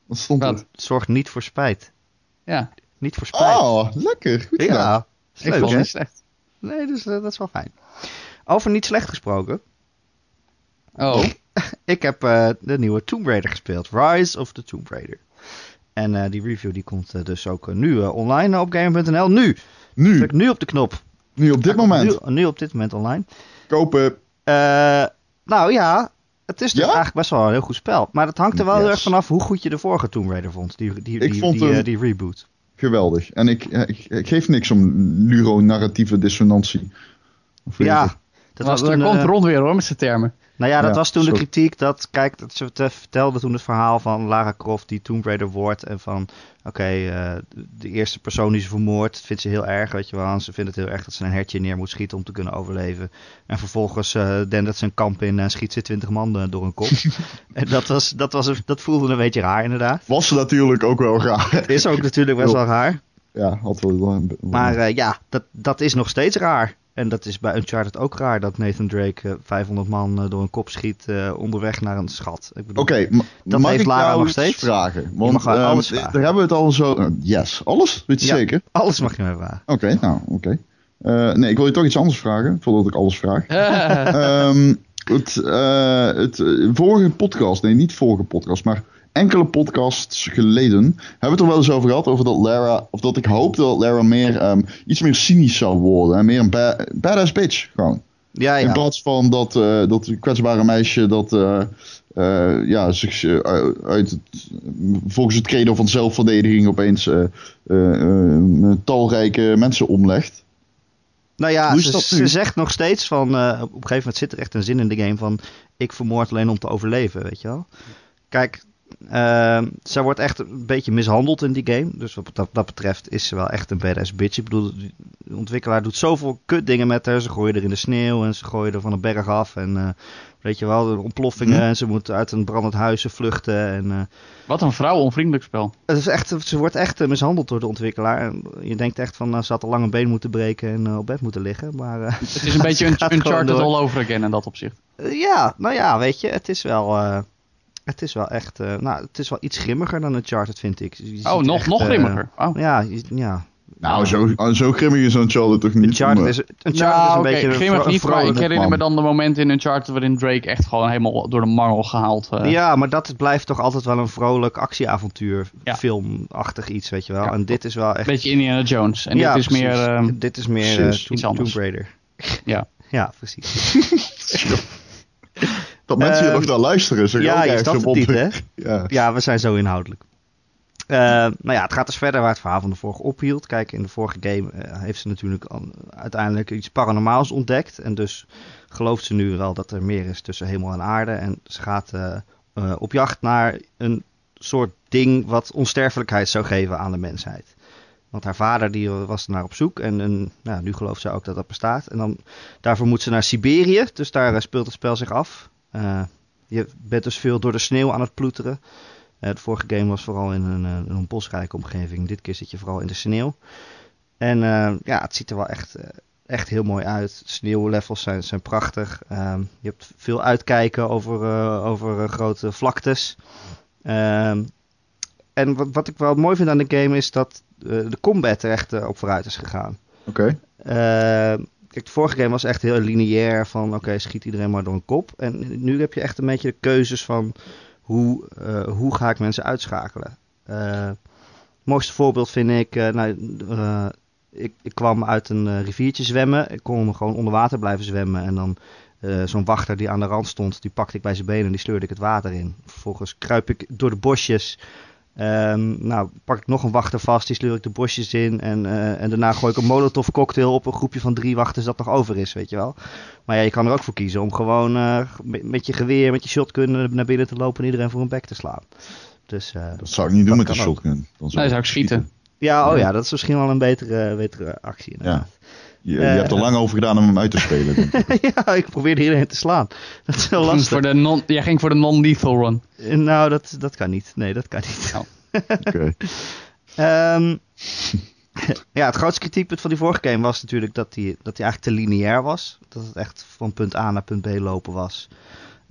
Wat stond er? Zorg niet voor spijt. ja. Niet voor spijt. Oh, lekker. Goed gedaan. ja, is Ik vond het slecht. Nee, dus eh, dat is wel fijn. Over niet slecht gesproken. Oh, [LAUGHS] Ik heb eh, de nieuwe Tomb Raider gespeeld. Rise of the Tomb Raider. En eh, die review die komt dus ook nu eh, online op Gamer.nl. Nu. Nu, Druk nu op de knop. Nu op dit moment. Nu, nu op dit moment online. Kopen. Eh, nou ja, het is dus Ja? eigenlijk best wel een heel goed spel. Maar het hangt er wel heel erg vanaf hoe goed je de vorige Tomb Raider vond. Die, die, die, vond die, hem- eh, die reboot. Geweldig. En ik, eh, ik, ik geef niks om luro-narratieve dissonantie. Of Ja. Dat was daar komt eh, Ron weer hoor, met zijn termen. Nou ja, dat Ja, was toen de kritiek dat, kijk, dat ze te- vertelde toen het verhaal van Lara Croft die Tomb Raider wordt en van, oké, eh, de eerste persoon die ze vermoordt, vindt ze heel erg, weet je wel, en ze vindt het heel erg dat ze een hertje neer moet schieten om te kunnen overleven. En vervolgens uh, dendert ze een kamp in en schiet ze twintig man door een kop. [LAUGHS] en dat, was, dat, was, dat voelde een beetje raar inderdaad. Was ze natuurlijk ook wel raar. Het is ook natuurlijk best wel raar. Ja, had wel. wel- Maar eh, ja, dat, dat is nog steeds raar. En dat is bij Uncharted ook raar dat Nathan Drake eh, 500 man eh, door een kop schiet eh, onderweg naar een schat. Ik bedoel, Oké, ma- Dat mag heeft ik Lara jou nog steeds? vragen? Want mag gewoon ehm, alles eh, vragen. daar hebben we het al zo... eh, yes, alles? Weet je Ja. zeker? Alles mag je mij vragen. Oké, nou, oké. Eh, nee, ik wil je toch iets anders vragen, voordat ik alles vraag. Eh, [LAUGHS] Ehm, het, eh, het eh, vorige podcast, nee, niet vorige podcast, maar enkele podcasts geleden hebben we het er wel eens over gehad. Over dat Lara, of dat ik hoopte dat Lara meer, ehm, iets meer cynisch zou worden. En meer een ba- badass bitch, gewoon. Ja, In ja. plaats van dat, eh, dat kwetsbare meisje dat eh, eh, ja, zich uit het, volgens het credo van zelfverdediging opeens talrijke mensen omlegt. Nou ja, ze, ze zegt nog steeds van... op een gegeven moment zit er echt een zin in de game van... Ik vermoord alleen om te overleven, weet je wel. Kijk, ehm zij wordt echt een beetje mishandeld in die game. Dus wat dat, dat betreft is ze wel echt een badass bitch. Ik bedoel, de ontwikkelaar doet zoveel kut dingen met haar. Ze gooien er in de sneeuw en ze gooien er van een berg af. En eh, weet je wel, de ontploffingen. Mhm. En ze moet uit een brandend huis vluchten. En, eh, Wat een vrouwenonvriendelijk spel. het is echt, ze wordt echt eh, mishandeld door de ontwikkelaar. En je denkt echt van, nou, ze had al lang een been moeten breken en op bed moeten liggen. Maar Het is een [LAUGHS] beetje een Uncharted all over again in dat opzicht. Ja, nou ja, weet je, het is wel, het is wel echt, eh, nou, het is wel iets grimmiger dan Uncharted, vind ik. Je Oh, nog, echt, nog eh, grimmiger. Oh. ja, je- ja. Nou, zo, zo grimmig is Uncharted toch niet? Uncharted is, Uncharted Nou, is een oké, beetje een grimmig niet, maar ik herinner me dan de momenten in Uncharted waarin Drake echt gewoon helemaal door de mangel gehaald. eh, Ja, maar dat blijft toch altijd wel een vrolijk actieavontuur, Ja. filmachtig iets, weet je wel. Ja. En dit is wel Een echt... beetje Indiana Jones. En ja, dit is precies. meer... ehm, dit is meer iets Tomb, anders. Tomb Raider. Ja. [LAUGHS] Ja, precies. [LAUGHS] [LAUGHS] Dat mensen hier Ehm, nog naar luisteren. Zeg ja, het niet, hè? [LAUGHS] Ja. Ja, we zijn zo inhoudelijk. Eh, nou ja, het gaat dus verder waar het verhaal van de vorige ophield. Kijk, in de vorige game eh, heeft ze natuurlijk uiteindelijk iets paranormaals ontdekt. En dus gelooft ze nu wel dat er meer is tussen hemel en aarde. En ze gaat eh, op jacht naar een soort ding wat onsterfelijkheid zou geven aan de mensheid. Want haar vader die was naar op zoek en, en nou, nu gelooft ze ook dat dat bestaat. En dan, daarvoor moet ze naar Siberië, dus daar speelt het spel zich af. Eh, je bent dus veel door de sneeuw aan het ploeteren. Eh, de vorige game was vooral in een, eh, een bosrijke omgeving. Dit keer zit je vooral in de sneeuw. En ja, het ziet er wel echt, echt heel mooi uit. Sneeuwlevels zijn, zijn prachtig. Ehm, je hebt veel uitkijken over, over grote vlaktes. Ehm, en wat, wat ik wel mooi vind aan de game is dat de combat er echt op vooruit is gegaan. Oké. Eh, kijk, de vorige game was echt heel lineair van oké, schiet iedereen maar door een kop. En nu heb je echt een beetje de keuzes van hoe, eh, hoe ga ik mensen uitschakelen. Eh, het mooiste voorbeeld vind ik, eh, nou, eh, ik, ik kwam uit een eh, riviertje zwemmen. Ik kon gewoon onder water blijven zwemmen en dan eh, zo'n wachter die aan de rand stond, die pakte ik bij zijn benen en die sleurde ik het water in. Vervolgens kruip ik door de bosjes. Ehm, nou, pak ik nog een wachter vast, die sleur ik de bosjes in. En, eh, en daarna gooi ik een molotov cocktail op een groepje van drie wachters dat nog over is, weet je wel. Maar ja, je kan er ook voor kiezen om gewoon eh, met, met je geweer, met je shotgun naar binnen te lopen en iedereen voor een bek te slaan. Dus eh, Dat zou ik niet doen met een shotgun. Dan Nee, zou ik schieten. ja, oh Ja. ja, dat is misschien wel een betere, betere actie. inderdaad. Je, je Eh, hebt er lang over gedaan om hem uit te spelen. denk ik. [LAUGHS] ja, ik probeerde iedereen te slaan. [LAUGHS] Dat is heel lastig. Voor de non, jij ging voor de non-lethal run. Eh, Nou, dat, dat kan niet. Nee, dat kan niet. Oh. [LAUGHS] Oké. Ehm, ja, het grootste kritiekpunt van die vorige game was natuurlijk dat die, dat die eigenlijk te lineair was. Dat het echt van punt A naar punt B lopen was.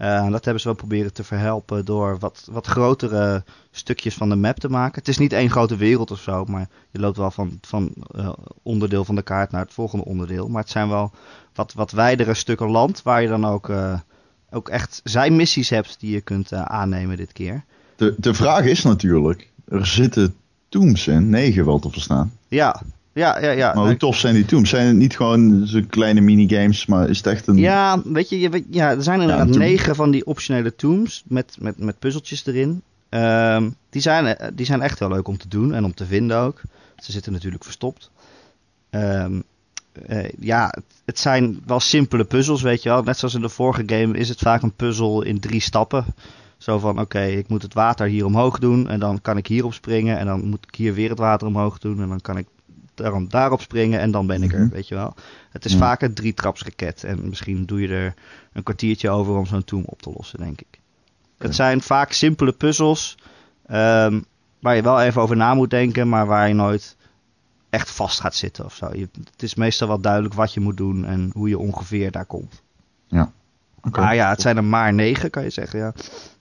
En dat hebben ze wel proberen te verhelpen door wat, wat grotere stukjes van de map te maken. Het is niet één grote wereld of zo, maar je loopt wel van, van eh, onderdeel van de kaart naar het volgende onderdeel. Maar het zijn wel wat, wat wijdere stukken land waar je dan ook, eh, ook echt zijmissies hebt die je kunt aannemen dit keer. De, de vraag is natuurlijk, er zitten tombs in, negen wel te verstaan. Ja, ja, ja. ja. Maar hoe tof zijn die tombs? Zijn het niet gewoon zo'n kleine minigames, maar is het echt een... Ja, weet je, je weet- ja, er zijn inderdaad negen van die optionele tombs met, met, met puzzeltjes erin. Ehm, die, zijn, eh, die zijn echt wel leuk om te doen en om te vinden ook. Ze zitten natuurlijk verstopt. Ehm, eh, ja, het, het zijn wel simpele puzzels, weet je wel. Net zoals in de vorige game is het vaak een puzzel in drie stappen. Zo van, oké, ik moet het water hier omhoog doen en dan kan ik hierop springen. En dan moet ik hier weer het water omhoog doen en dan kan ik daarom daarop springen en dan ben ik er, Mhm. weet je wel. Het is Ja. vaak een drietrapsraket en misschien doe je er een kwartiertje over om zo'n tomb op te lossen, denk ik. Het zijn vaak simpele puzzels ehm, waar je wel even over na moet denken, maar waar je nooit echt vast gaat zitten of zo. Je, het is meestal wel duidelijk wat je moet doen en hoe je ongeveer daar komt. Oké. Maar ja, het zijn er maar negen, kan je zeggen. Ja.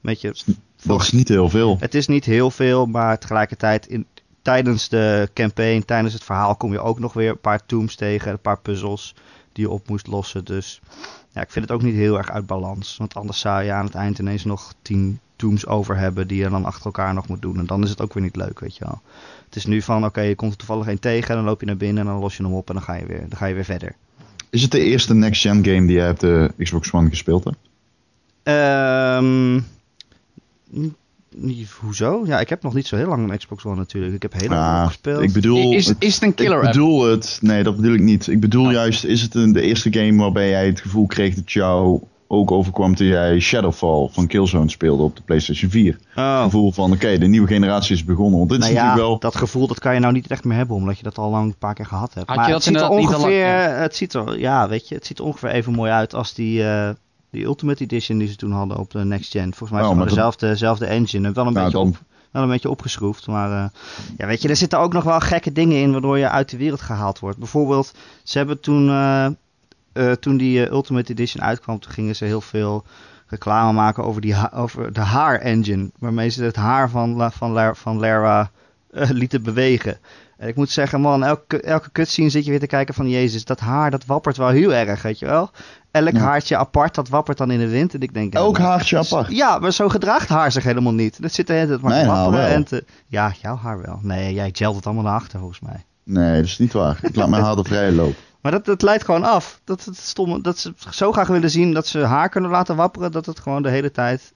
Weet je, Dat is niet heel veel. het is niet heel veel, maar tegelijkertijd in, tijdens de campaign, tijdens het verhaal, kom je ook nog weer een paar tombs tegen, een paar puzzels die je op moest lossen. Dus ja, ik vind het ook niet heel erg uit balans. Want anders zou je aan het eind ineens nog tien tombs over hebben die je dan achter elkaar nog moet doen. En dan is het ook weer niet leuk, weet je wel. Het is nu van, oké, je komt er toevallig één tegen, dan loop je naar binnen en dan los je hem op en dan ga je weer, dan ga je weer verder. Is het de eerste next-gen game die jij op de Xbox One gespeeld hebt? Ehm, n- niet- hoezo? Ja, ik heb nog niet zo heel lang een Xbox One natuurlijk. Ik heb heel lang Ah, gespeeld. ik bedoel, Is, is het een killer ik app? bedoel het, nee dat bedoel ik niet. Ik bedoel Oh. juist, is het een, de eerste game waarbij jij het gevoel kreeg dat jou ook overkwam toen jij Shadowfall van Killzone speelde op de PlayStation 4? Oh. Het gevoel van, oké, de nieuwe generatie is begonnen. Want dit Nou is ja, natuurlijk wel... dat gevoel dat kan je nou niet echt meer hebben, omdat je dat al lang een paar keer gehad hebt. Had maar je het ziet er inderdaad niet al lang- ongeveer, het ziet er, ja, weet je, het ziet er ongeveer even mooi uit als die, eh, die Ultimate Edition die ze toen hadden op de Next Gen. Volgens mij is Oh, het dezelfde, dezelfde engine, en wel een, Nou, beetje op, wel een beetje opgeschroefd. Maar eh, ja, weet je, er zitten ook nog wel gekke dingen in waardoor je uit de wereld gehaald wordt. Bijvoorbeeld, ze hebben toen, eh, eh, toen die Ultimate Edition uitkwam, toen gingen ze heel veel reclame maken over, die over de haar engine. Waarmee ze het haar van, La- van, La- van Lara lieten bewegen. En ik moet zeggen, man, elke, elke cutscene zit je weer te kijken van... Jezus, dat haar, dat wappert wel heel erg, weet je wel? Elk Ja. haartje apart, dat wappert dan in de wind. En ik denk... Elk ja, haartje dat is- apart? Ja, maar zo gedraagt haar zich helemaal niet. Dat zit de hele tijd maar te wel. en te... Ja, jouw haar wel. Nee, jij gelt het allemaal naar achter, volgens mij. Nee, dat is niet waar. Ik laat mijn haar er vrij lopen. [LAUGHS] Maar dat, dat leidt gewoon af. Dat, het stomme, dat ze zo graag willen zien dat ze haar kunnen laten wapperen... dat het gewoon de hele tijd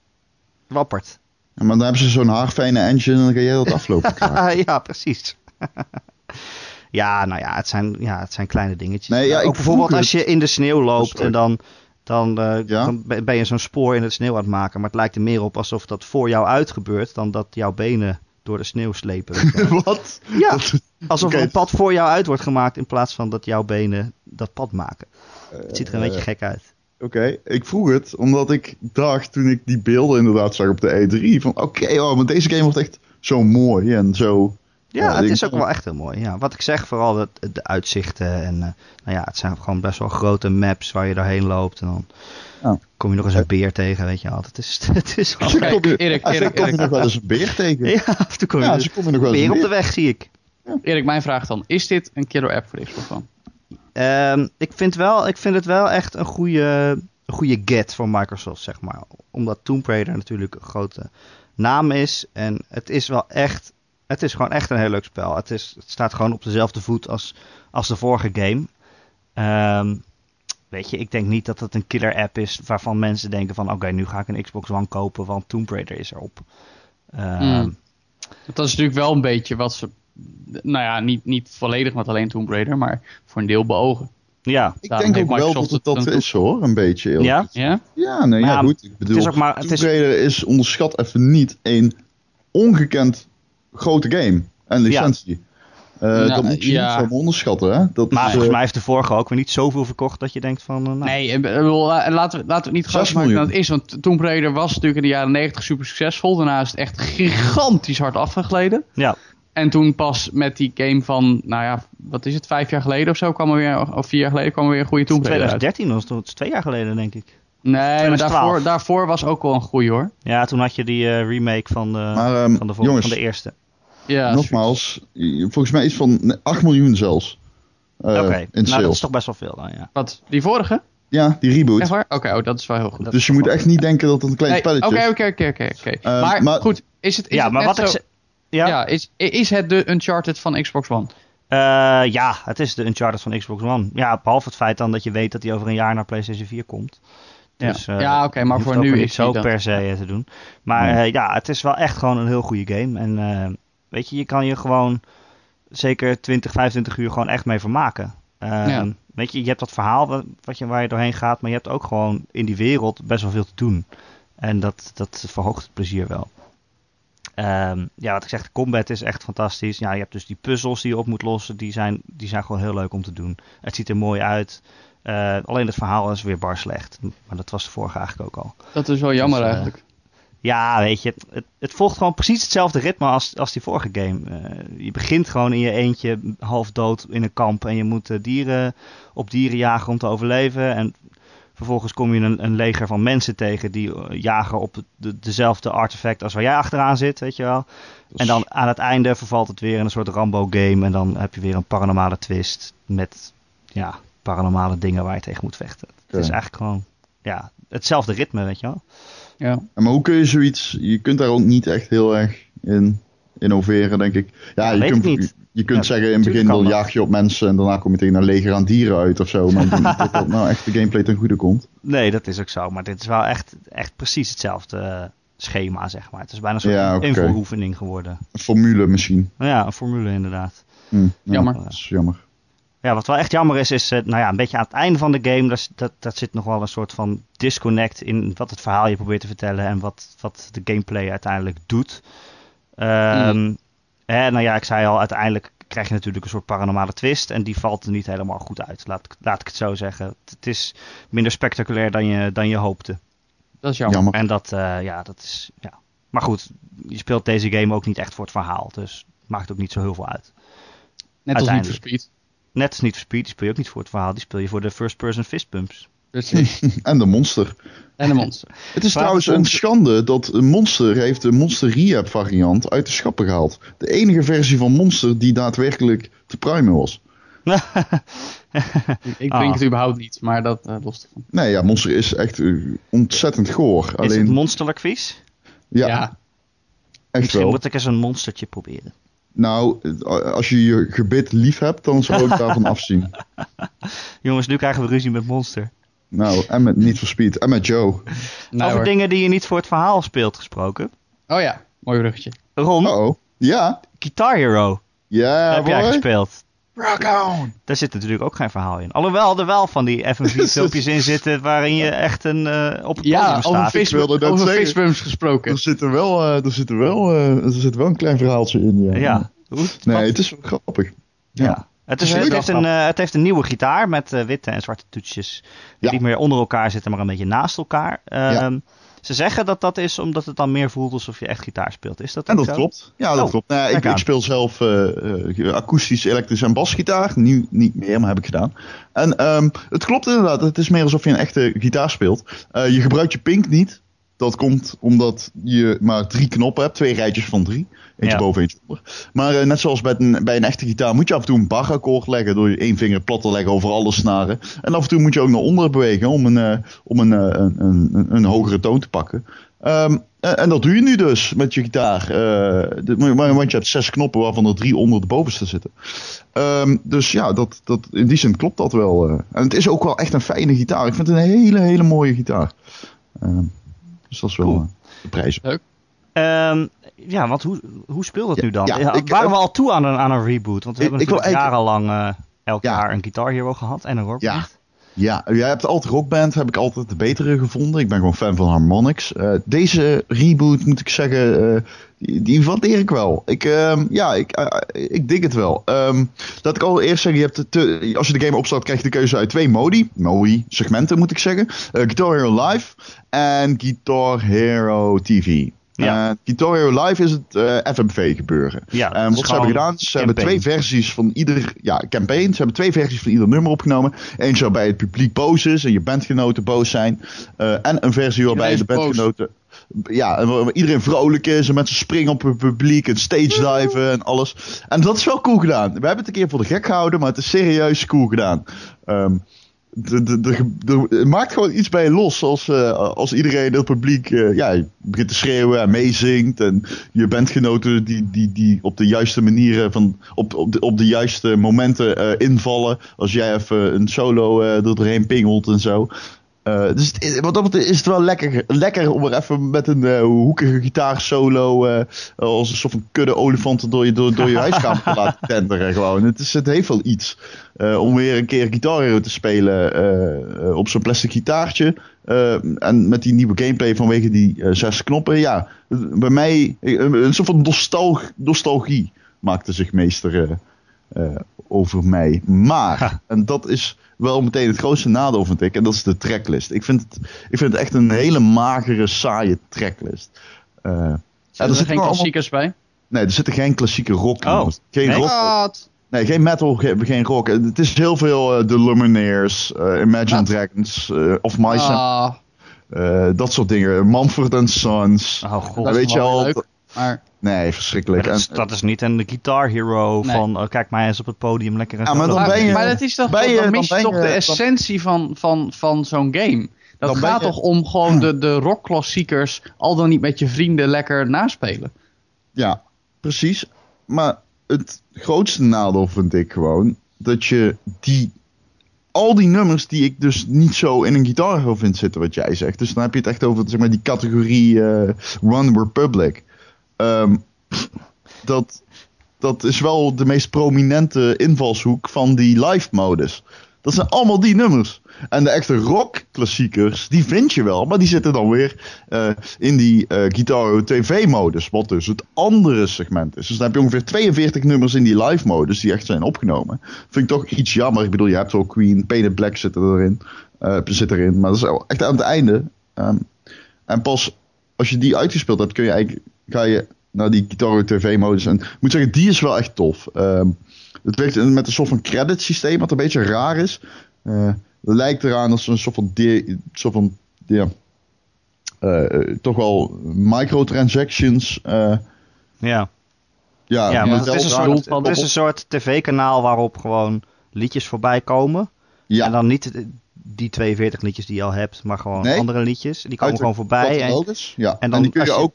wappert. Ja, maar dan hebben ze zo'n haarfijne engine en dan kan jij dat aflopen [LAUGHS] ja, precies. [LAUGHS] ja, nou ja het, zijn, ja, het zijn kleine dingetjes. Nee, ja, ook bijvoorbeeld als je in de sneeuw loopt en dan, dan, eh, Ja? dan ben je zo'n spoor in het sneeuw aan het maken. Maar het lijkt er meer op alsof dat voor jou uit gebeurt dan dat jouw benen door de sneeuw slepen. [LAUGHS] Wat? ja, Dat- alsof er een pad voor jou uit wordt gemaakt in plaats van dat jouw benen dat pad maken. Het ziet er een Eh, beetje gek uit. Oké, ik vroeg het omdat ik dacht toen ik die beelden inderdaad zag op de E3 van oké, oh, maar deze game wordt echt zo mooi en zo. Ja, ja, het is ook wel echt heel mooi. Ja, wat ik zeg, vooral de, de uitzichten. En eh, nou ja, het zijn gewoon best wel grote maps waar je doorheen loopt. En dan Ja. kom je nog eens een beer tegen, weet je wel. Het is, [LAUGHS] het is wel... Oké, Kom je- Erik, Erik, kom je nog wel eens een beer [LAUGHS] tegen. Ja, [LAUGHS] af en toe kom je Ja, dus nog wel eens weer een op de beer. weg, zie ik. Erik, mijn vraag dan. Is dit een killer app voor Xbox One? Ehm, ik, vind wel, ik vind het wel echt een goede, een goede get voor Microsoft, zeg maar. Omdat Tomb Raider natuurlijk een grote naam is. En het is wel echt... Het is gewoon echt een heel leuk spel. Het, is, het staat gewoon op dezelfde voet als, als de vorige game. Ehm, weet je, ik denk niet dat het een killer app is waarvan mensen denken van... Oké, nu ga ik een Xbox One kopen, want Tomb Raider is erop. Ehm, Hmm. Dat is natuurlijk wel een beetje wat ze... Nou ja, niet, niet volledig met alleen Tomb Raider, maar voor een deel beogen. Ja, Ik Daarom denk ook wel dat het dat het is hoor, een beetje. eerlijk ja? gezegd. Ja? Ja, nee, Maar ja, ja, goed. Ik bedoel, is ook maar- het Tomb is- Raider is onderschat even niet een ongekend grote game en licentie. Eh, Nou, dat moet je ja. niet zo onderschatten, hè? Dat Maar is, volgens eh, mij heeft de vorige ook weer niet zoveel verkocht dat je denkt van... eh, nou, Nee, bedoel, la- laten we, laten we het niet groter maken miljoen. het is. Want Tomb Raider was natuurlijk in de jaren 90 super succesvol. Daarna is het echt gigantisch hard afgegleden. Ja, En toen pas met die game van, nou ja, wat is het, vijf jaar geleden of zo, kwam er weer, of vier jaar geleden kwam er weer een goede Tomb Raider uit. 2013 was het, twee jaar geleden denk ik. Nee, maar 2012. daarvoor, daarvoor was ook wel een goede hoor. Ja, toen had je die eh, remake van de, Maar, ehm, van, de, jongens, van de eerste. Ja, nogmaals, volgens mij is van 8 miljoen zelfs. eh, Oké, nou dat is toch best wel veel dan, ja. Wat, die vorige? Ja, die reboot. Echt waar? Oké, oh, dat is wel heel goed. Dat Dus is je moet echt niet denken dat het een klein Nee, spelletje is. oké, oké, oké, oké. Eh, Maar goed, is het, is Ja, het maar net wat ik zo- ze- Ja, Ja, is, is het de Uncharted van Xbox One? Eh, ja, het is de Uncharted van Xbox One. Ja, behalve het feit dan dat je weet dat hij over een jaar naar PlayStation 4 komt. Ja. Dus, eh, Ja, oké, maar voor nu niet is zo hij dan- per se te doen. Maar Nee. eh, ja, het is wel echt gewoon een heel goede game. En eh, weet je, je kan je gewoon zeker 20, 25 uur gewoon echt mee vermaken. Ehm, Ja. Weet je, je hebt dat verhaal wat, wat je, waar je doorheen gaat, maar je hebt ook gewoon in die wereld best wel veel te doen. En dat, dat verhoogt het plezier wel. Ehm, ja, wat ik zeg, de combat is echt fantastisch. Ja, je hebt dus die puzzels die je op moet lossen. Die zijn, die zijn gewoon heel leuk om te doen. Het ziet er mooi uit. Eh, alleen het verhaal is weer bar slecht. Maar dat was de vorige eigenlijk ook al. Dat is wel jammer Dus, eh, eigenlijk. Ja, weet je, het, het volgt gewoon precies hetzelfde ritme als, als die vorige game. Eh, je begint gewoon in je eentje half dood in een kamp en je moet eh, dieren op dieren jagen om te overleven. En vervolgens kom je een, een leger van mensen tegen die eh, jagen op de, dezelfde artefact als waar jij achteraan zit, weet je wel. En dan aan het einde vervalt het weer in een soort Rambo-game en dan heb je weer een paranormale twist met ja, paranormale dingen waar je tegen moet vechten. Het is eigenlijk gewoon ja, hetzelfde ritme, weet je wel. Ja. Maar hoe kun je zoiets... Je kunt daar ook niet echt heel erg in innoveren, denk ik. Ja, je kunt, ik niet. je kunt Ja, zeggen in het begin dat. jaag je op mensen en daarna kom je tegen een leger aan dieren uit of zo. Maar ik denk niet dat dat nou echt de gameplay ten goede komt. [LAUGHS] Nee, dat is ook zo. Maar dit is wel echt, echt precies hetzelfde eh, schema, zeg maar. Het is bijna soort Ja, invoeroefening geworden. Een formule misschien. Ja, een formule inderdaad. Hm, ja, Jammer. Dat is jammer. Ja, wat wel echt jammer is, is eh, nou ja, een beetje aan het einde van de game, dat, dat, dat zit nog wel een soort van disconnect in wat het verhaal je probeert te vertellen en wat, wat de gameplay uiteindelijk doet. Ehm hè, nou ja, ik zei al, uiteindelijk krijg je natuurlijk een soort paranormale twist en die valt er niet helemaal goed uit, laat, ik- laat ik het zo zeggen. Het, het is minder spectaculair dan je, dan je hoopte. Dat is jammer. Jammer. En dat, eh, ja, dat is, ja. Maar goed, je speelt deze game ook niet echt voor het verhaal, dus het maakt ook niet zo heel veel uit. Net als uiteindelijk. Speed. Net als niet voor Speed, die speel je ook niet voor het verhaal, die speel je voor de first-person fistbumps. [LAUGHS] En de monster. en de monster. [LAUGHS] Het is trouwens een schande dat een Monster heeft de Monster Rehab variant uit de schappen gehaald. De enige versie van Monster die daadwerkelijk te primen was. [LAUGHS] Ik, Ah. drink het überhaupt niet, maar dat eh los ervan. Nee, ja, Monster is echt eh, ontzettend goor. Is het monsterlijk vies? ja, Ja. echt Misschien wel. moet ik eens een monstertje proberen. Nou, als je je gebit lief hebt, dan zou ik daarvan [LAUGHS] afzien. Jongens, nu krijgen we ruzie met Monster. Nou, en met Need for Speed. En met Joe. Nou, Over hoor. dingen die je niet voor het verhaal speelt gesproken. Oh ja, mooi bruggetje. Ron, Uh-oh. Ja. Guitar Hero Ja, heb jij boy. gespeeld. Rock on. Daar zit natuurlijk ook geen verhaal in. Alhoewel er wel van die FMV-filmpjes [LAUGHS] in zitten waarin je echt een, eh, op het Ja, podium over, staat. Facebook, wilde net over zeggen. Facebooks gesproken. Er zit er wel, eh, er zit er wel, eh, er zit wel een klein verhaaltje in. Ja. Ja. Hoe- Nee, het is wel grappig. Ja. Ja. Het, is, Het heeft een, eh, het heeft een nieuwe gitaar met eh, witte en zwarte toetsjes. Die Ja. niet meer onder elkaar zitten, maar een beetje naast elkaar. Ehm, Ze zeggen dat dat is omdat het dan meer voelt alsof je echt gitaar speelt. Is dat En dat zo? klopt. Ja, dat Oh, klopt. Nou, ik, ik speel zelf eh, eh, akoestisch, elektrisch en basgitaar. Nu niet meer, maar heb ik gedaan. En ehm, het klopt inderdaad. Het is meer alsof je een echte gitaar speelt. Eh, je gebruikt je pink niet. Dat komt omdat je maar drie knoppen hebt. Twee rijtjes van drie. Eentje Ja. boven, eentje onder. Maar eh, net zoals bij een, bij een echte gitaar moet je af en toe een barakkoord leggen. Door je één vinger plat te leggen over alle snaren. En af en toe moet je ook naar onder bewegen om een, eh, om een, eh, een, een, een, een hogere toon te pakken. Ehm, en, dat doe je nu dus met je gitaar. Want je hebt zes knoppen waarvan er drie onder de bovenste zitten. Ehm, dus ja, dat, dat, in die zin klopt dat wel. En het is ook wel echt een fijne gitaar. Ik vind het een hele, hele mooie gitaar. Ehm, dus dat is wel Cool. de prijs. Ehm, ja, want hoe, hoe speelt het Ja, nu dan? ja, ik- waren eh, we al toe aan een, aan een reboot? Want we Ik- hebben natuurlijk jarenlang eh, elk Ja. jaar een Guitar Hero gehad en een rockband. Ja. Ja, jij hebt altijd rockband, heb ik altijd de betere gevonden. Ik ben gewoon fan van Harmonix. Eh, deze reboot, moet ik zeggen, die, die waardeer ik wel. Ik, ehm, ja, ik, ik dig het wel. Ehm, laat ik al eerst zeggen, je hebt te- als je de game opstart, krijg je de keuze uit twee modi. Modi, segmenten moet ik zeggen. Guitar Hero Live en Guitar Hero TV. Ja. Hero Live is het eh, FMV gebeuren. Ja, En is wat ze hebben gedaan, ze hebben twee versies van ieder, ja, campaign. Ze hebben twee versies van ieder nummer opgenomen. Eentje waarbij het publiek boos is en je bandgenoten boos zijn. Eh, en een versie waarbij Iedereen de boos. bandgenoten, ja, en waar iedereen vrolijk is en mensen springen op het publiek en stage diven en alles. En dat is wel cool gedaan. We hebben het een keer voor de gek gehouden, maar het is serieus cool gedaan. Ehm, het maakt gewoon iets bij los als, eh, als iedereen in het publiek eh, ja, begint te schreeuwen en meezingt. En je bandgenoten die, die, die op de juiste manieren, van, op, op, de, op de juiste momenten eh, invallen. Als jij even een solo er doorheen pingelt en zo. Eh, dus het is- wat dat betreft is het wel lekker, lekker om er even met een eh, hoekige gitaarsolo eh als een soort van kudde olifanten door je, door, door je huiskamer te [LAUGHS] laten tenderen gewoon. Het, is, het heeft wel iets om weer een keer Guitar te spelen op zo'n plastic gitaartje. En met die nieuwe gameplay vanwege die zes knoppen. Ja, bij mij een, soort van nostal nostalgie maakte zich meester over mij. Maar, Ha. en dat is wel meteen het grootste nadeel vind ik, en dat is de tracklist. Ik vind het, ik vind het echt een hele magere, saaie tracklist. Eh, Zitten er zitten geen allemaal- klassiekers bij? Nee, er zitten geen klassieke rock in. Oh, geen nee? rock. Wat? Nee, geen metal, geen, geen rock. Het is heel veel eh, The Lumineers, eh, Imagine. Dragons, Of and- Ah, eh, dat soort dingen. Mumford and Sons. Oh god. dat weet je al- leuk. Maar Nee, verschrikkelijk. dat, is, En- dat is niet een Guitar Hero Nee. van oh, kijk maar eens op het podium lekker een Ja, maar dan maar, ben je- maar dat is toch, ben je- dan dan mis je ben toch je- de dan- essentie van, van, van zo'n game. Dat Dan gaat je- toch om gewoon de, [CLEARS THROAT] de rockklassiekers al dan niet met je vrienden lekker naspelen. ja, precies. Maar het grootste nadeel vind ik gewoon dat je die. Al die nummers die ik dus niet zo in een gitaar vind zitten, wat jij zegt. Dus dan heb je het echt over zeg maar, die categorie uh, One Republic. Um, dat, dat is wel de meest prominente invalshoek van die live modus. Dat zijn allemaal die nummers. En de echte rock klassiekers, die vind je wel. Maar die zitten dan weer uh, in die uh, Guitar TV modus. Wat dus het andere segment is. Dus dan heb je ongeveer 42 nummers in die live modus die echt zijn opgenomen. Vind ik toch iets jammer. Ik bedoel, je hebt wel Queen, Painted Black zit erin. Uh, zit erin. Maar dat is echt aan het einde. Um, en pas als je die uitgespeeld hebt, kun je eigenlijk, ga je naar die Guitar TV modus. En ik moet zeggen, die is wel echt tof. Um, het werkt met een soort van credit systeem, wat een beetje raar is. Uh, lijkt eraan als een soort van, de, soort van ja, uh, toch wel microtransactions. Uh, ja. Ja, ja maar het is, een soort, het is een soort tv-kanaal waarop gewoon liedjes voorbij komen. Ja. En dan niet die 42 liedjes die je al hebt, maar gewoon nee, andere liedjes. Die komen gewoon voorbij. En, ja. en dan en kun je ook...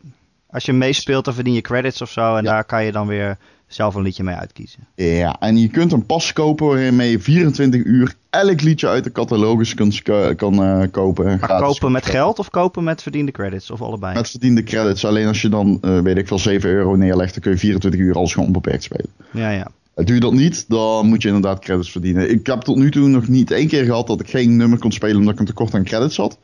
als je meespeelt, dan verdien je credits of zo. En ja. daar kan je dan weer zelf een liedje mee uitkiezen. Ja, en je kunt een pas kopen waarmee je 24 uur elk liedje uit de catalogus kan, kan uh, kopen. Maar kopen met geld of kopen met verdiende credits? Of allebei? Met verdiende credits. Alleen als je dan, uh, weet ik veel, 7 euro neerlegt, dan kun je 24 uur alles gewoon onbeperkt spelen. Ja, ja. Doe je dat niet, dan moet je inderdaad credits verdienen. Ik heb tot nu toe nog niet één keer gehad dat ik geen nummer kon spelen omdat ik een tekort aan credits had.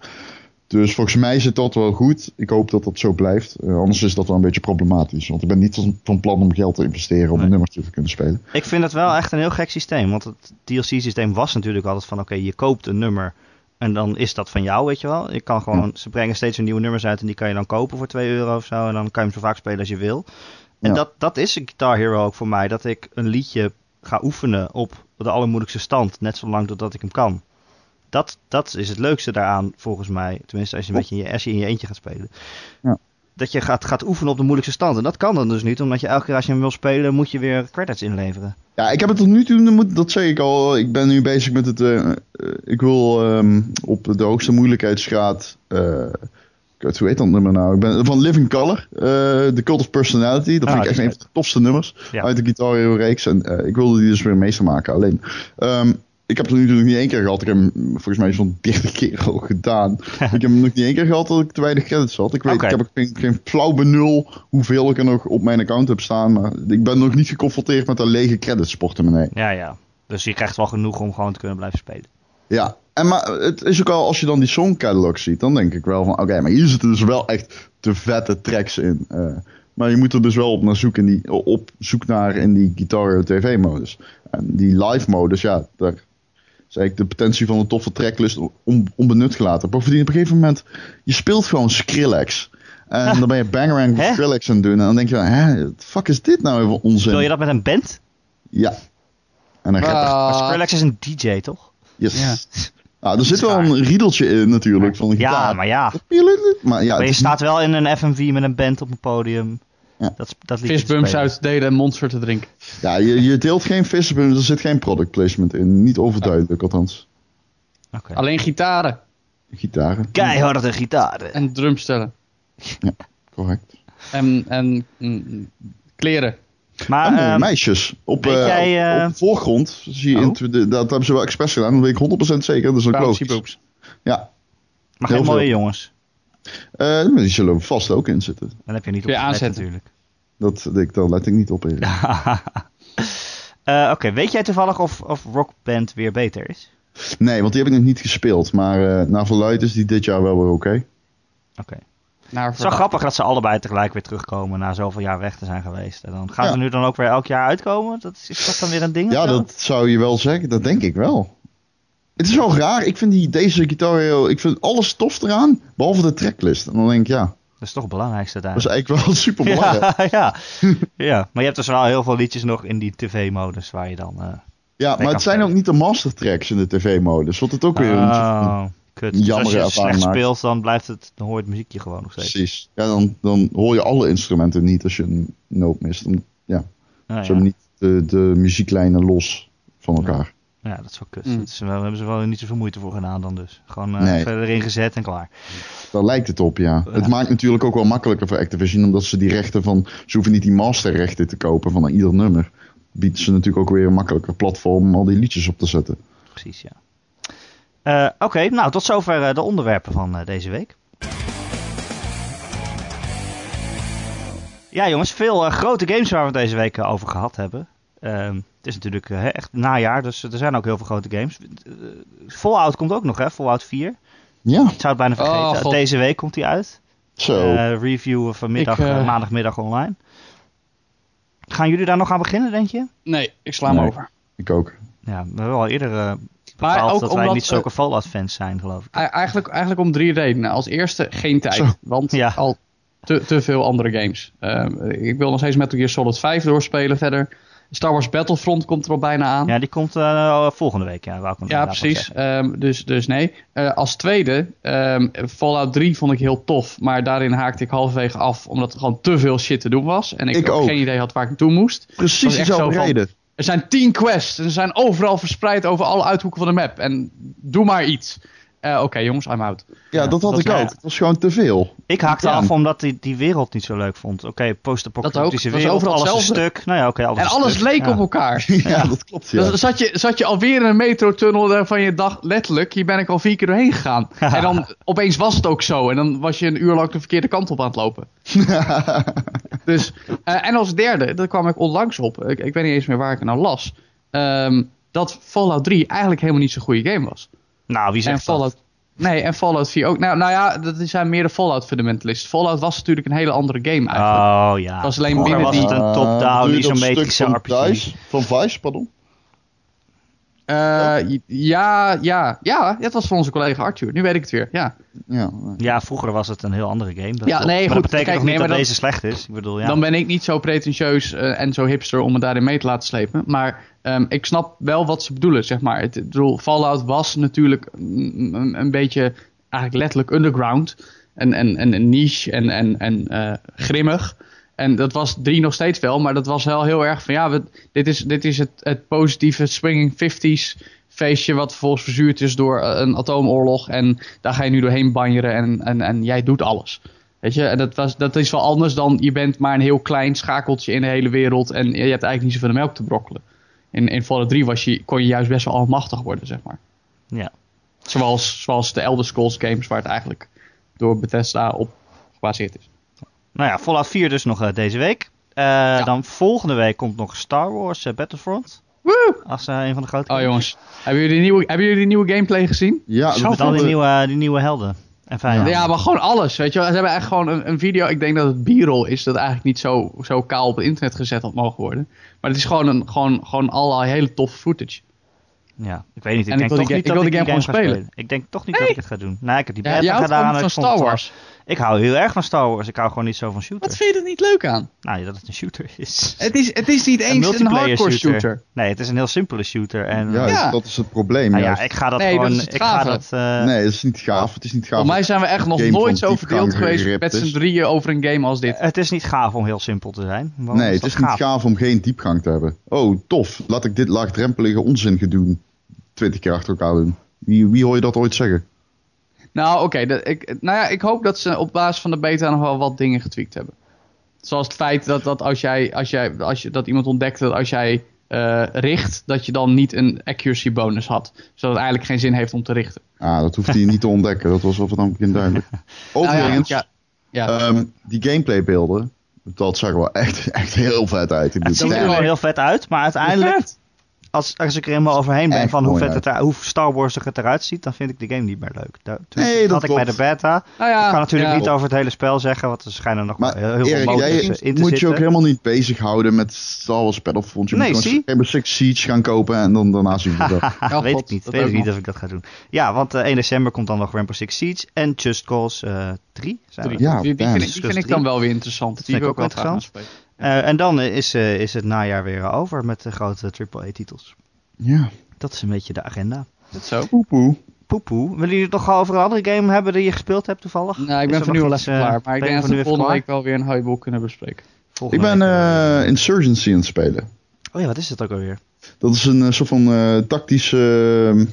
Dus volgens mij zit dat wel goed. Ik hoop dat dat zo blijft. Uh, anders is dat wel een beetje problematisch. Want ik ben niet van, plan om geld te investeren om nee. een nummertje te kunnen spelen. Ik vind het wel echt een heel gek systeem. Want het DLC-systeem was natuurlijk altijd van... Oké, okay, je koopt een nummer en dan is dat van jou, weet je wel. Je kan gewoon, ja. Ze brengen steeds weer nieuwe nummers uit en die kan je dan kopen voor 2 euro of zo. En dan kan je hem zo vaak spelen als je wil. En ja. dat, dat is een Guitar Hero ook voor mij. Dat ik een liedje ga oefenen op de allermoeilijkste stand. Net zolang totdat ik hem kan. Dat, dat is het leukste daaraan, volgens mij. Tenminste, als je, een beetje in je, als je in je eentje gaat spelen. Ja. Dat je gaat, gaat oefenen op de moeilijkste stand. En dat kan dan dus niet, omdat je elke keer als je hem wil spelen, moet je weer credits inleveren. Ja, ik heb het tot nu toe, dat zeg ik al. Ik ben nu bezig met het. Uh, ik wil um, op de hoogste moeilijkheidsgraad. Uh, hoe heet dat nummer nou? Ik ben van Living Color, uh, The Cult of Personality. Dat ah, vind ik echt een van de tofste nummers ja. uit de Guitar Hero reeks. En ik wilde die dus weer meester maken. Alleen, um, ik heb het nu natuurlijk niet één keer gehad. Ik heb hem volgens mij zo'n 30 keer al gedaan. [LAUGHS] ik heb hem nog niet één keer gehad dat ik te weinig credits had. Ik weet, okay. ik heb geen, geen flauw benul hoeveel ik er nog op mijn account heb staan. Maar ik ben nog niet geconfronteerd met een lege credits portemonnee. Ja, ja. Dus je krijgt wel genoeg om gewoon te kunnen blijven spelen. Ja, en maar het is ook al als je dan die song catalog ziet, dan denk ik wel van oké, okay, maar hier zitten dus wel echt te vette tracks in. Uh, maar je moet er dus wel op, naar zoek in die, op zoek naar in die Guitar TV modus. En die live modus, ja, daar is eigenlijk de potentie van een toffe tracklist on, onbenut gelaten. Bovendien op een gegeven moment, je speelt gewoon Skrillex. En ah. dan ben je Bangarang voor Skrillex aan het doen. En dan denk je, hè, wat fuck is dit nou even onzin? Wil je dat met een band? Ja. En dan gaat uh, maar Skrillex is een DJ, toch? Yes. Ja. Ah, er zit wel een riedeltje in natuurlijk van de Ja, gitaar. maar ja. Maar, ja, maar je staat wel in een FMV met een band op een podium. Ja. Dat, dat Fistbumps uitdelen en monster te drinken. Ja, je, je deelt geen fistbumps, er zit geen product placement in. Niet overduidelijk althans. Okay. Alleen gitaren. Gitaren. Keiharde gitaren. En drumstellen. Ja, correct. En, en mm, kleren. Maar, en, uh, um, meisjes. Op, uh, jij, uh... op, op, de voorgrond zie je, oh. in, dat hebben ze wel expres gedaan, dat weet ik 100% zeker. Dat is logisch. Ja. Maar geen mooie jongens. Uh, die zullen vast ook in zitten. Dan heb je niet op je aanzet natuurlijk. Dat, ik, daar let ik niet op in. uh, [LAUGHS] Oké, okay. weet jij toevallig of, of Rock Band weer beter is? Nee, want die heb ik nog niet gespeeld. Maar uh, naar verluid is die dit jaar wel weer oké. Okay. Oké. Okay. Het is wel grappig dat ze allebei tegelijk weer terugkomen na zoveel jaar weg te zijn geweest. En dan gaan ja. ze nu dan ook weer elk jaar uitkomen? Dat, is dat dan weer een ding? Ja, dat zou je wel zeggen. Dat denk ik wel. Het is wel raar. Ik vind die, deze Guitar Hero, ik vind alles tof eraan, behalve de tracklist. En dan denk ik, ja... Dat is toch het belangrijkste daar. Dat is eigenlijk wel [LAUGHS] super belangrijk. Ja, ja. ja, maar je hebt dus wel heel veel liedjes nog in die tv-modus waar je dan... Uh, ja, maar het zijn ook niet de master tracks in de tv-modus. Wat het ook weer oh, een kut. Dus jammer als je slecht speelt, dan, blijft het, dan hoor je het muziekje gewoon nog steeds. Precies. Ja, dan, dan hoor je alle instrumenten niet als je een noot mist. Dan, ja, ah, zo ja. niet de, de muzieklijnen los van elkaar. Ja, dat is wel kut. Mm. Dat is daar hebben ze wel niet zoveel moeite voor gedaan dan dus. Gewoon eh, Nee. verder erin gezet en klaar. Daar lijkt het op, ja. Ja. Het maakt natuurlijk ook wel makkelijker voor Activision, omdat ze die rechten van... Ze hoeven niet die masterrechten te kopen van ieder nummer. Biedt ze natuurlijk ook weer een makkelijker platform om al die liedjes op te zetten. Precies, ja. Eh, Oké, nou tot zover eh, de onderwerpen van deze week. Ja jongens, veel grote games waar we het deze week over gehad hebben. Ehm, het is natuurlijk eh, hè, echt najaar, dus er zijn ook heel veel grote games. Eh, Fallout komt ook nog, hè? Fallout 4. Ja, Ik zou het bijna vergeten. Oh, God. Deze week komt hij uit. zo. Eh, review vanmiddag, Ik, eh, eh, maandagmiddag online. Gaan jullie daar nog aan beginnen, denk je? Nee, ik sla hem Nee. over. ik ook. Ja, we hebben al eerder eh Maar bepaald ook dat wij omdat, niet zulke eh, Fallout-fans zijn, geloof ik. Eigenlijk, eigenlijk om drie redenen. Als eerste geen tijd. Zo. Want Ja. al te, te veel andere games. Ehm, ik wil nog steeds Metal Gear Solid 5 doorspelen verder. Star Wars Battlefront komt er al bijna aan. Ja, die komt eh, volgende week, ja. Wou ik Ja, precies. Ehm, dus, dus nee. Eh, als tweede, ehm, Fallout 3 vond ik heel tof. Maar daarin haakte ik halverwege af. Omdat er gewoon te veel shit te doen was. En ik, Ik ook, ook. geen idee had waar ik naartoe moest. Precies dezelfde van- reden. Er zijn tien quests. En ze zijn overal verspreid over alle uithoeken van de map. En doe maar iets. Eh, Oké jongens, I'm out. Ja, Ja, dat had dat ik ook. Het was gewoon te veel. Ik haakte Ja. af omdat hij die wereld niet zo leuk vond. Oké, post-apocalyptische. Het was wereld, overal alles een hetzelfde. stuk. Nou ja, oké, alles En alles stuk. leek Ja. op elkaar. [LAUGHS] Ja, dat klopt, ja. Dus dan zat je, zat je alweer in een metrotunnel waarvan je dacht, letterlijk, hier ben ik al vier keer doorheen gegaan. en dan opeens was het ook zo. En dan was je een uur lang de verkeerde kant op aan het lopen. [LAUGHS] dus, eh, en als derde, daar kwam ik onlangs op. Ik, ik weet niet eens meer waar ik het nou las. ehm, dat Fallout 3 eigenlijk helemaal niet zo'n goede game was. Nou, wie En zegt dat? Fallout, nee, en Fallout 4 ook. Nou, nou ja, dat zijn meer de Fallout fundamentalisten. Fallout was natuurlijk een hele andere game eigenlijk. Oh ja. Het was alleen Vroeger binnen was die- het een top-down, isometrische RPG. Van Vice, pardon? Eh, ja, ja, ja, dat was van onze collega Arthur. Nu weet ik het weer, ja. Ja. Ja, vroeger was het een heel andere game. Dat Ja, nee, maar goed, dat betekent kijk, nog niet nee, dat deze slecht is. Ik bedoel, ja. Dan ben ik niet zo pretentieus eh, en zo hipster om me daarin mee te laten slepen. Maar ehm, ik snap wel wat ze bedoelen, zeg maar. Het, ik bedoel, Fallout was natuurlijk een, beetje, eigenlijk letterlijk underground. En, en, en een niche en, en, en eh, grimmig. En dat was drie nog steeds wel, maar dat was wel heel erg van ja, we, dit is, dit is het, het positieve swinging 50s feestje wat vervolgens verzuurd is door eh, een atoomoorlog. En daar ga je nu doorheen banjeren en, en, en jij doet alles. Weet je, en dat, was, dat is wel anders dan je bent maar een heel klein schakeltje in de hele wereld en je hebt eigenlijk niet zoveel melk te brokkelen. In, in Fallout 3 was je, kon je juist best wel almachtig worden, zeg maar. Ja. Zoals, zoals de Elder Scrolls games waar het eigenlijk door Bethesda op gebaseerd is. Nou ja, Fallout 4 dus nog eh, deze week. Eh, Dan volgende week komt nog Star Wars eh, Battlefront. Woe! Als een van de grote Oh jongens, hebben jullie, de nieuwe, hebben jullie de nieuwe gameplay gezien? Ja, Zo dat Met al die nieuwe, die nieuwe helden. En vijanden. Ja, maar gewoon alles, weet je wel. Ze hebben echt gewoon een, een video, ik denk dat het b-roll is, dat eigenlijk niet zo, zo kaal op het internet gezet had mogen worden. Maar het is gewoon, een, gewoon, gewoon allerlei hele toffe footage. Ja, ik weet niet. Ik En denk ik wil toch die niet ga- dat ik wil die game ga gewoon spelen. Ik denk toch niet dat ik het ga doen. Nee, ik heb die Ja, beta houdt gedaan. van ik vond Star het- Wars. Ik hou heel erg van Star Wars. Ik hou gewoon niet zo van shooters. Wat vind je er niet leuk aan? Nou, ja, dat het een shooter is. Het is, het is niet eens een, multiplayer hardcore shooter. Nee, het is een heel simpele shooter. En, Ja. dat is het probleem. nou ja, ik ga dat Nee, dat gewoon... ik ga dat... eh, Nee, het is niet gaaf. Het is niet gaaf. Volgens mij zijn we echt nog nooit zo verdeeld geweest met z'n drieën over een game als dit. Het is niet gaaf om heel simpel te zijn. Waarom Nee, het is niet gaaf om geen diepgang te hebben. Oh, tof. Laat ik dit laagdrempelige onzin gaan doen. Twintig keer achter elkaar doen. Wie, wie hoor je dat ooit zeggen? Nou, oké. dat- ik, nou ja, ik hoop dat ze op basis van de beta nog wel wat dingen getweakt hebben. Zoals het feit dat, dat als jij, als jij, als je, dat iemand ontdekt dat als jij eh, richt, dat je dan niet een accuracy bonus had. Zodat het eigenlijk geen zin heeft om te richten. Ah, dat hoeft hij niet te ontdekken. Dat was al vanaf het begin duidelijk. [LAUGHS] Nou ja, Overigens, ja, ja. ehm, die gameplaybeelden, dat zag er wel echt, echt heel vet uit. Het bedoel, ziet er wel heel vet uit, maar uiteindelijk, Vet. Als, als ik er helemaal overheen ben Echt van hoe, vet het er, hoe Star Wars er eruit ziet, dan vind ik de game niet meer leuk. Daar, toen Nee, dat had ik bij de beta. Nou ja, ik kan natuurlijk ja. niet over het hele spel zeggen, want er schijnen nog Maar heel, Erik, veel modus jij in te moet je ook helemaal niet bezighouden met Star Wars Battlefront. Je Nee, moet gewoon Rainbow Six Siege gaan kopen en dan daarna zien we [LAUGHS] dat. Ja, weet God, ik niet. dat Weet ik niet of ik dat ga doen. Ja, want eh 1 december komt dan nog Rainbow Six Siege en Just Cause eh 3. Zijn we. Drie. Ja, die, vind, die vind ik dan wel weer interessant. Die vind wil ik ook wel graag Eh, en dan is, eh, is het najaar weer over met de grote AAA-titels. Ja, Dat is een beetje de agenda. Dat zo. poepoe. Poepoe. Willen jullie het nog over een andere game hebben die je gespeeld hebt toevallig? Nou, ik ben voor nu wel iets, even eh, klaar. Maar ik denk dat we volgende klaar? week wel weer een highball kunnen bespreken. Volgende Ik ben eh, eh, Insurgency aan het spelen. Oh ja, wat is het ook alweer? Dat is een eh, soort van eh, tactische... eh,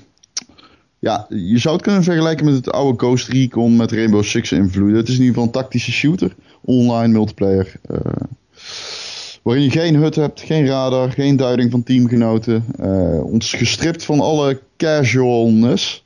ja, je zou het kunnen vergelijken met het oude Ghost Recon met Rainbow Six invloeden. Het is in ieder geval een tactische shooter. Online multiplayer. Waarin je geen hut hebt, geen radar, geen duiding van teamgenoten. eh, ons gestript van alle casualness.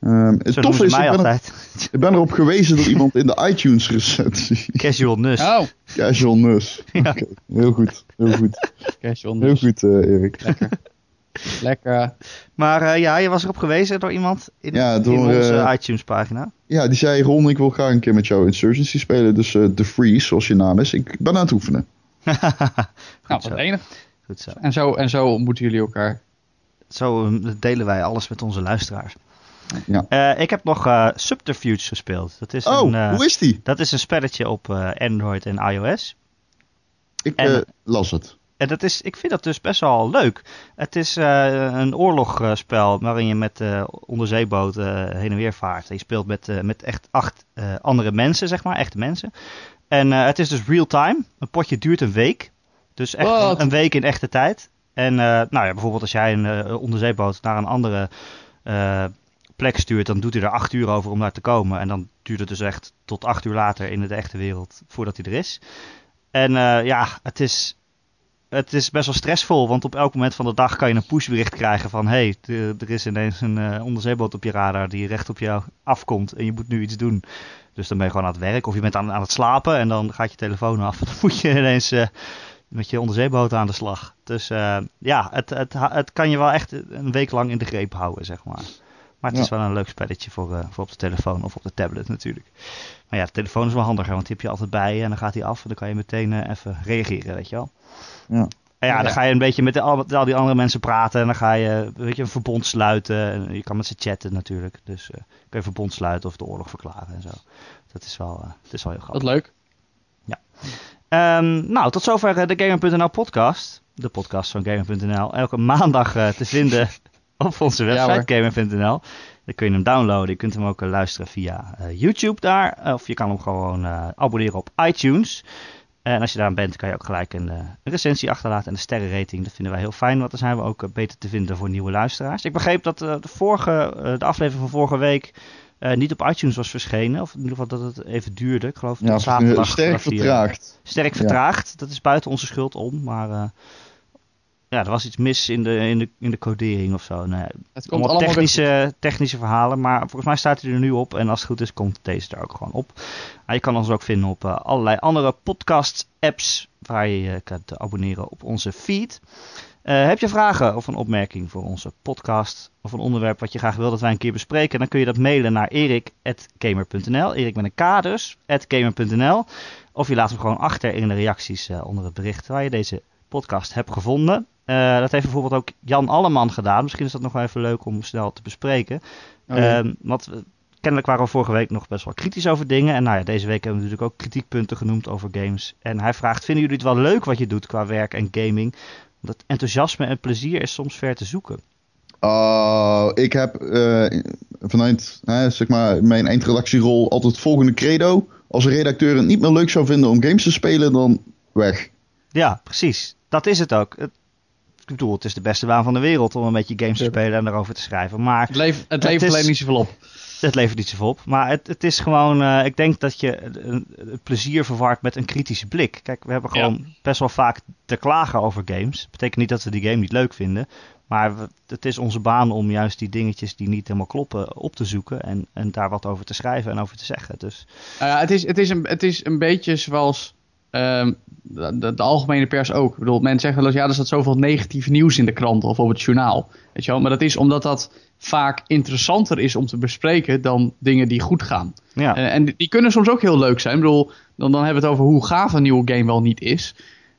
Ehm, het Zo tof is, mij ik ben, er- altijd. ik ben erop gewezen door iemand in de iTunes recensie. Casual nus. Oh, Casualness. [LAUGHS] Ja. Oké, heel goed, heel goed. casual Heel goed, eh, Erik. Lekker. [LAUGHS] Lekker. Maar eh, ja, je was erop gewezen door iemand in, Ja, in door, onze eh, iTunes pagina. Ja, die zei Ron, ik wil graag een keer met jou Insurgency spelen. Dus eh The Freeze, zoals je naam is. Ik ben aan het oefenen. [LAUGHS] Nou, wat enig. Goed zo. En zo, en zo ontmoeten jullie elkaar. Zo eh, delen wij alles met onze luisteraars. Ja. Eh, ik heb nog eh, Subterfuge gespeeld. Dat is, Oh, een, eh, hoe is die? dat is een spelletje op eh, Android en iOS. Ik en- eh, las het. En dat is, ik vind dat dus best wel leuk. Het is eh, een oorlogspel waarin je met eh onderzeeboten heen en weer vaart. En je speelt met, eh, met echt acht eh, andere mensen, zeg maar, echte mensen. En eh, het is dus real time. Een potje duurt een week. Dus echt een, een week in echte tijd. En eh, nou ja, bijvoorbeeld als jij een eh, onderzeeboot naar een andere plek stuurt, dan doet hij er acht uur over om daar te komen. En dan duurt het dus echt tot acht uur later in de echte wereld voordat hij er is. En ja, het is, het is best wel stressvol, want op elk moment van de dag kan je een pushbericht krijgen van... hé, hey, er is ineens een eh, onderzeeboot op je radar die recht op jou afkomt en je moet nu iets doen. Dus dan ben je gewoon aan het werk of je bent aan, aan het slapen en dan gaat je telefoon af. [LAUGHS] Dan moet je ineens eh, met je onderzeeboot aan de slag. Dus eh, ja, het, het, het kan je wel echt een week lang in de greep houden, zeg maar. Maar het Ja. is wel een leuk spelletje voor, voor op de telefoon of op de tablet natuurlijk. Maar ja, de telefoon is wel handiger, want die heb je altijd bij je en dan gaat hij af en dan kan je meteen eh, even reageren, weet je wel. Ja. En ja, Ja. dan ga je een beetje met al, met al die andere mensen praten en dan ga je weet je, een verbond sluiten. En je kan met ze chatten natuurlijk, dus eh kun je een verbond sluiten of de oorlog verklaren en zo. Dat is wel, eh, het is wel heel Wat grappig. leuk. Ehm, nou, tot zover de Gamer.nl podcast. De podcast van Gamer.nl. Elke maandag eh, te vinden [LAUGHS] op onze Ja, website Gamer.nl. Dan kun je hem downloaden. Je kunt hem ook eh, luisteren via eh, YouTube daar. Eh, Of je kan hem gewoon abonneren op iTunes. En als je daar bent, kan je ook gelijk een, een recensie achterlaten en een sterrenrating. Dat vinden wij heel fijn, want dan zijn we ook beter te vinden voor nieuwe luisteraars. Ik begreep dat de, vorige, de aflevering van vorige week niet op iTunes was verschenen. Of in ieder geval dat het even duurde. Ik geloof Ja, tot zaterdag. sterk dat vertraagd. sterk Ja. vertraagd. Dat is buiten onze schuld om. Maar ja, er was iets mis in de, in de, in de codering of zo. Nee, Het komt allemaal allemaal technische, technische verhalen. Maar volgens mij staat hij er nu op. En als het goed is, komt deze er ook gewoon op. Maar je kan ons ook vinden op eh, allerlei andere podcast-apps. Waar je je kunt abonneren op onze feed. Eh, heb je vragen of een opmerking voor onze podcast? Of een onderwerp wat je graag wil dat wij een keer bespreken? Dan kun je dat mailen naar erik.gamer.nl. Erik met een K dus, gamer.nl. Of je laat hem gewoon achter in de reacties eh, onder het bericht waar je deze podcast hebt gevonden. Eh, dat heeft bijvoorbeeld ook Jan Alleman gedaan. Misschien is dat nog wel even leuk om snel te bespreken. Oh, ja. Ehm, want we- kennelijk waren we vorige week nog best wel kritisch over dingen. En nou ja, deze week hebben we natuurlijk ook kritiekpunten genoemd over games. En hij vraagt, vinden jullie het wel leuk wat je doet qua werk en gaming? Want enthousiasme en plezier is soms ver te zoeken. Oh, ik heb eh, vanuit hè, zeg maar, mijn eindredactierol altijd het volgende credo. Als een redacteur het niet meer leuk zou vinden om games te spelen, dan weg. Ja, precies. Dat is het ook. Het, ik bedoel, het is de beste baan van de wereld om een beetje games te spelen en erover te schrijven. Maar Het, leef, het Het levert alleen niet zoveel op. Het levert niet zoveel op. Maar het, het is gewoon, eh, ik denk dat je het, het plezier verwart met een kritische blik. Kijk, we hebben Ja. gewoon best wel vaak te klagen over games. Betekent niet dat we die game niet leuk vinden. Maar het is onze baan om juist die dingetjes die niet helemaal kloppen op te zoeken. En, en daar wat over te schrijven en over te zeggen. Dus Nou ja, het, is, het, is een, het is een beetje zoals ehm, de, de, de algemene pers ook. Ik bedoel, mensen zeggen wel eens, ja, er staat zoveel negatief nieuws in de krant of op het journaal. Weet je wel? Maar dat is omdat dat vaak interessanter is om te bespreken dan dingen die goed gaan. ja, En, en die- die kunnen soms ook heel leuk zijn. Ik bedoel, dan, dan hebben we het over hoe gaaf een nieuwe game wel niet is.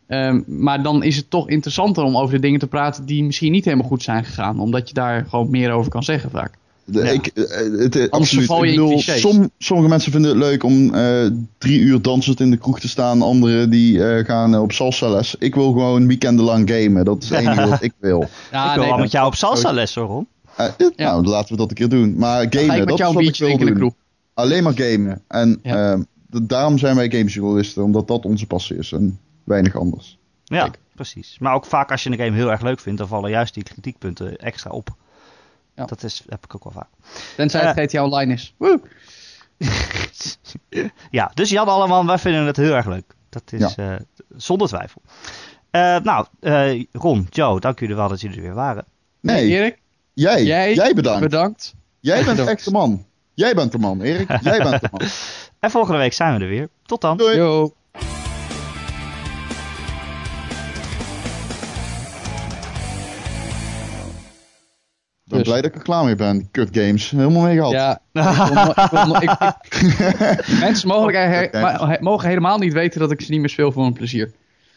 Ehm, maar dan is het toch interessanter om over de dingen te praten die misschien niet helemaal goed zijn gegaan. Omdat je daar gewoon meer over kan zeggen vaak. Ja. ik, eh, het, absoluut. Ik bedoel, som, sommige mensen vinden het leuk om eh, drie uur dansend in de kroeg te staan. Anderen die eh, gaan op salsa les. Ik wil gewoon weekendenlang gamen. Dat is het enige wat [LAUGHS] ik wil. Ja, ik wil wel dat- met jou op salsa les hoor, Ron. Eh, eh, Nou, laten we dat een keer doen. Maar gamen, dat is wat ik wil doen. kroeg. Alleen maar gamen. En Ja. ehm, daarom zijn wij gamesjournalisten. Omdat dat onze passie is. En weinig anders. Ja, Kijk. precies. Maar ook vaak als je een game heel erg leuk vindt, dan vallen juist die kritiekpunten extra op. Ja. Dat is, heb ik ook wel vaak. Tenzij het Eh. GTA Online is. Woe! [LAUGHS] ja, dus Jan allemaal, wij vinden het heel erg leuk. Dat is eh, zonder twijfel. Eh, nou, eh, Ron, Joe, dank jullie wel dat jullie er weer waren. Nee, Erik, jij, jij, jij, bedankt. bedankt. Jij bent echt de man. Jij bent de man, Erik. Jij bent de man. [LAUGHS] En volgende week zijn we er weer. Tot dan. Doei. Yo. Ben Dus. blij dat ik er klaar mee ben. Kut games. Helemaal mee gehad. Ja, ik ik ik- [LAUGHS] ik- mensen mogen, he- Oké. maar- he- mogen helemaal niet weten dat ik ze niet meer speel voor een plezier.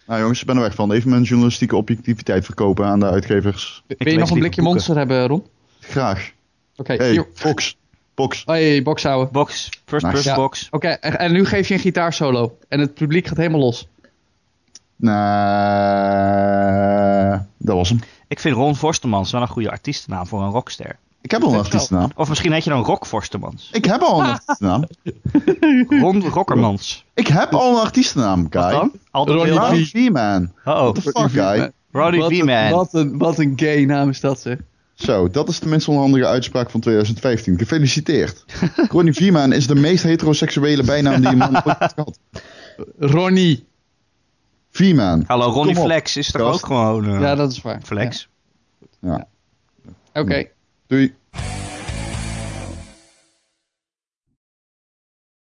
Nou jongens, ik ben er weg van. Even mijn journalistieke objectiviteit verkopen aan de uitgevers. Wil je nog een blikje boeken. monster hebben, Ron? Graag. Oké, Hey, hier. box. Box. Hey, boxhouden. Box, first Nice. Ja. box. Oké, en, en nu geef je een gitaarsolo. En het publiek gaat helemaal los. Nou, dat was hem. Ik vind Ron Forstemans wel een goede artiestennaam voor een rockster. Ik heb al een artiestennaam. Of misschien heet je dan Rock Forstemans. Ik heb al een artiestennaam. [LAUGHS] Ron Rockermans. Ik heb al een artiestennaam, Wat Guy. dan? Ronnie? Ronnie V-Man. Oh, What the fuck, guy? Wat een- V-Man. Wat een, wat een gay naam is dat, zeg. Zo, dat is de minst onhandige uitspraak van 2015. Gefeliciteerd. Ronnie V-Man is de meest heteroseksuele bijnaam die een man ooit [LAUGHS] heeft gehad. Ronnie. V-Man. Hallo, Ronnie Flex is toch gast. ook gewoon eh, Ja, dat is waar. Flex? Ja. Ja. Oké. Doei.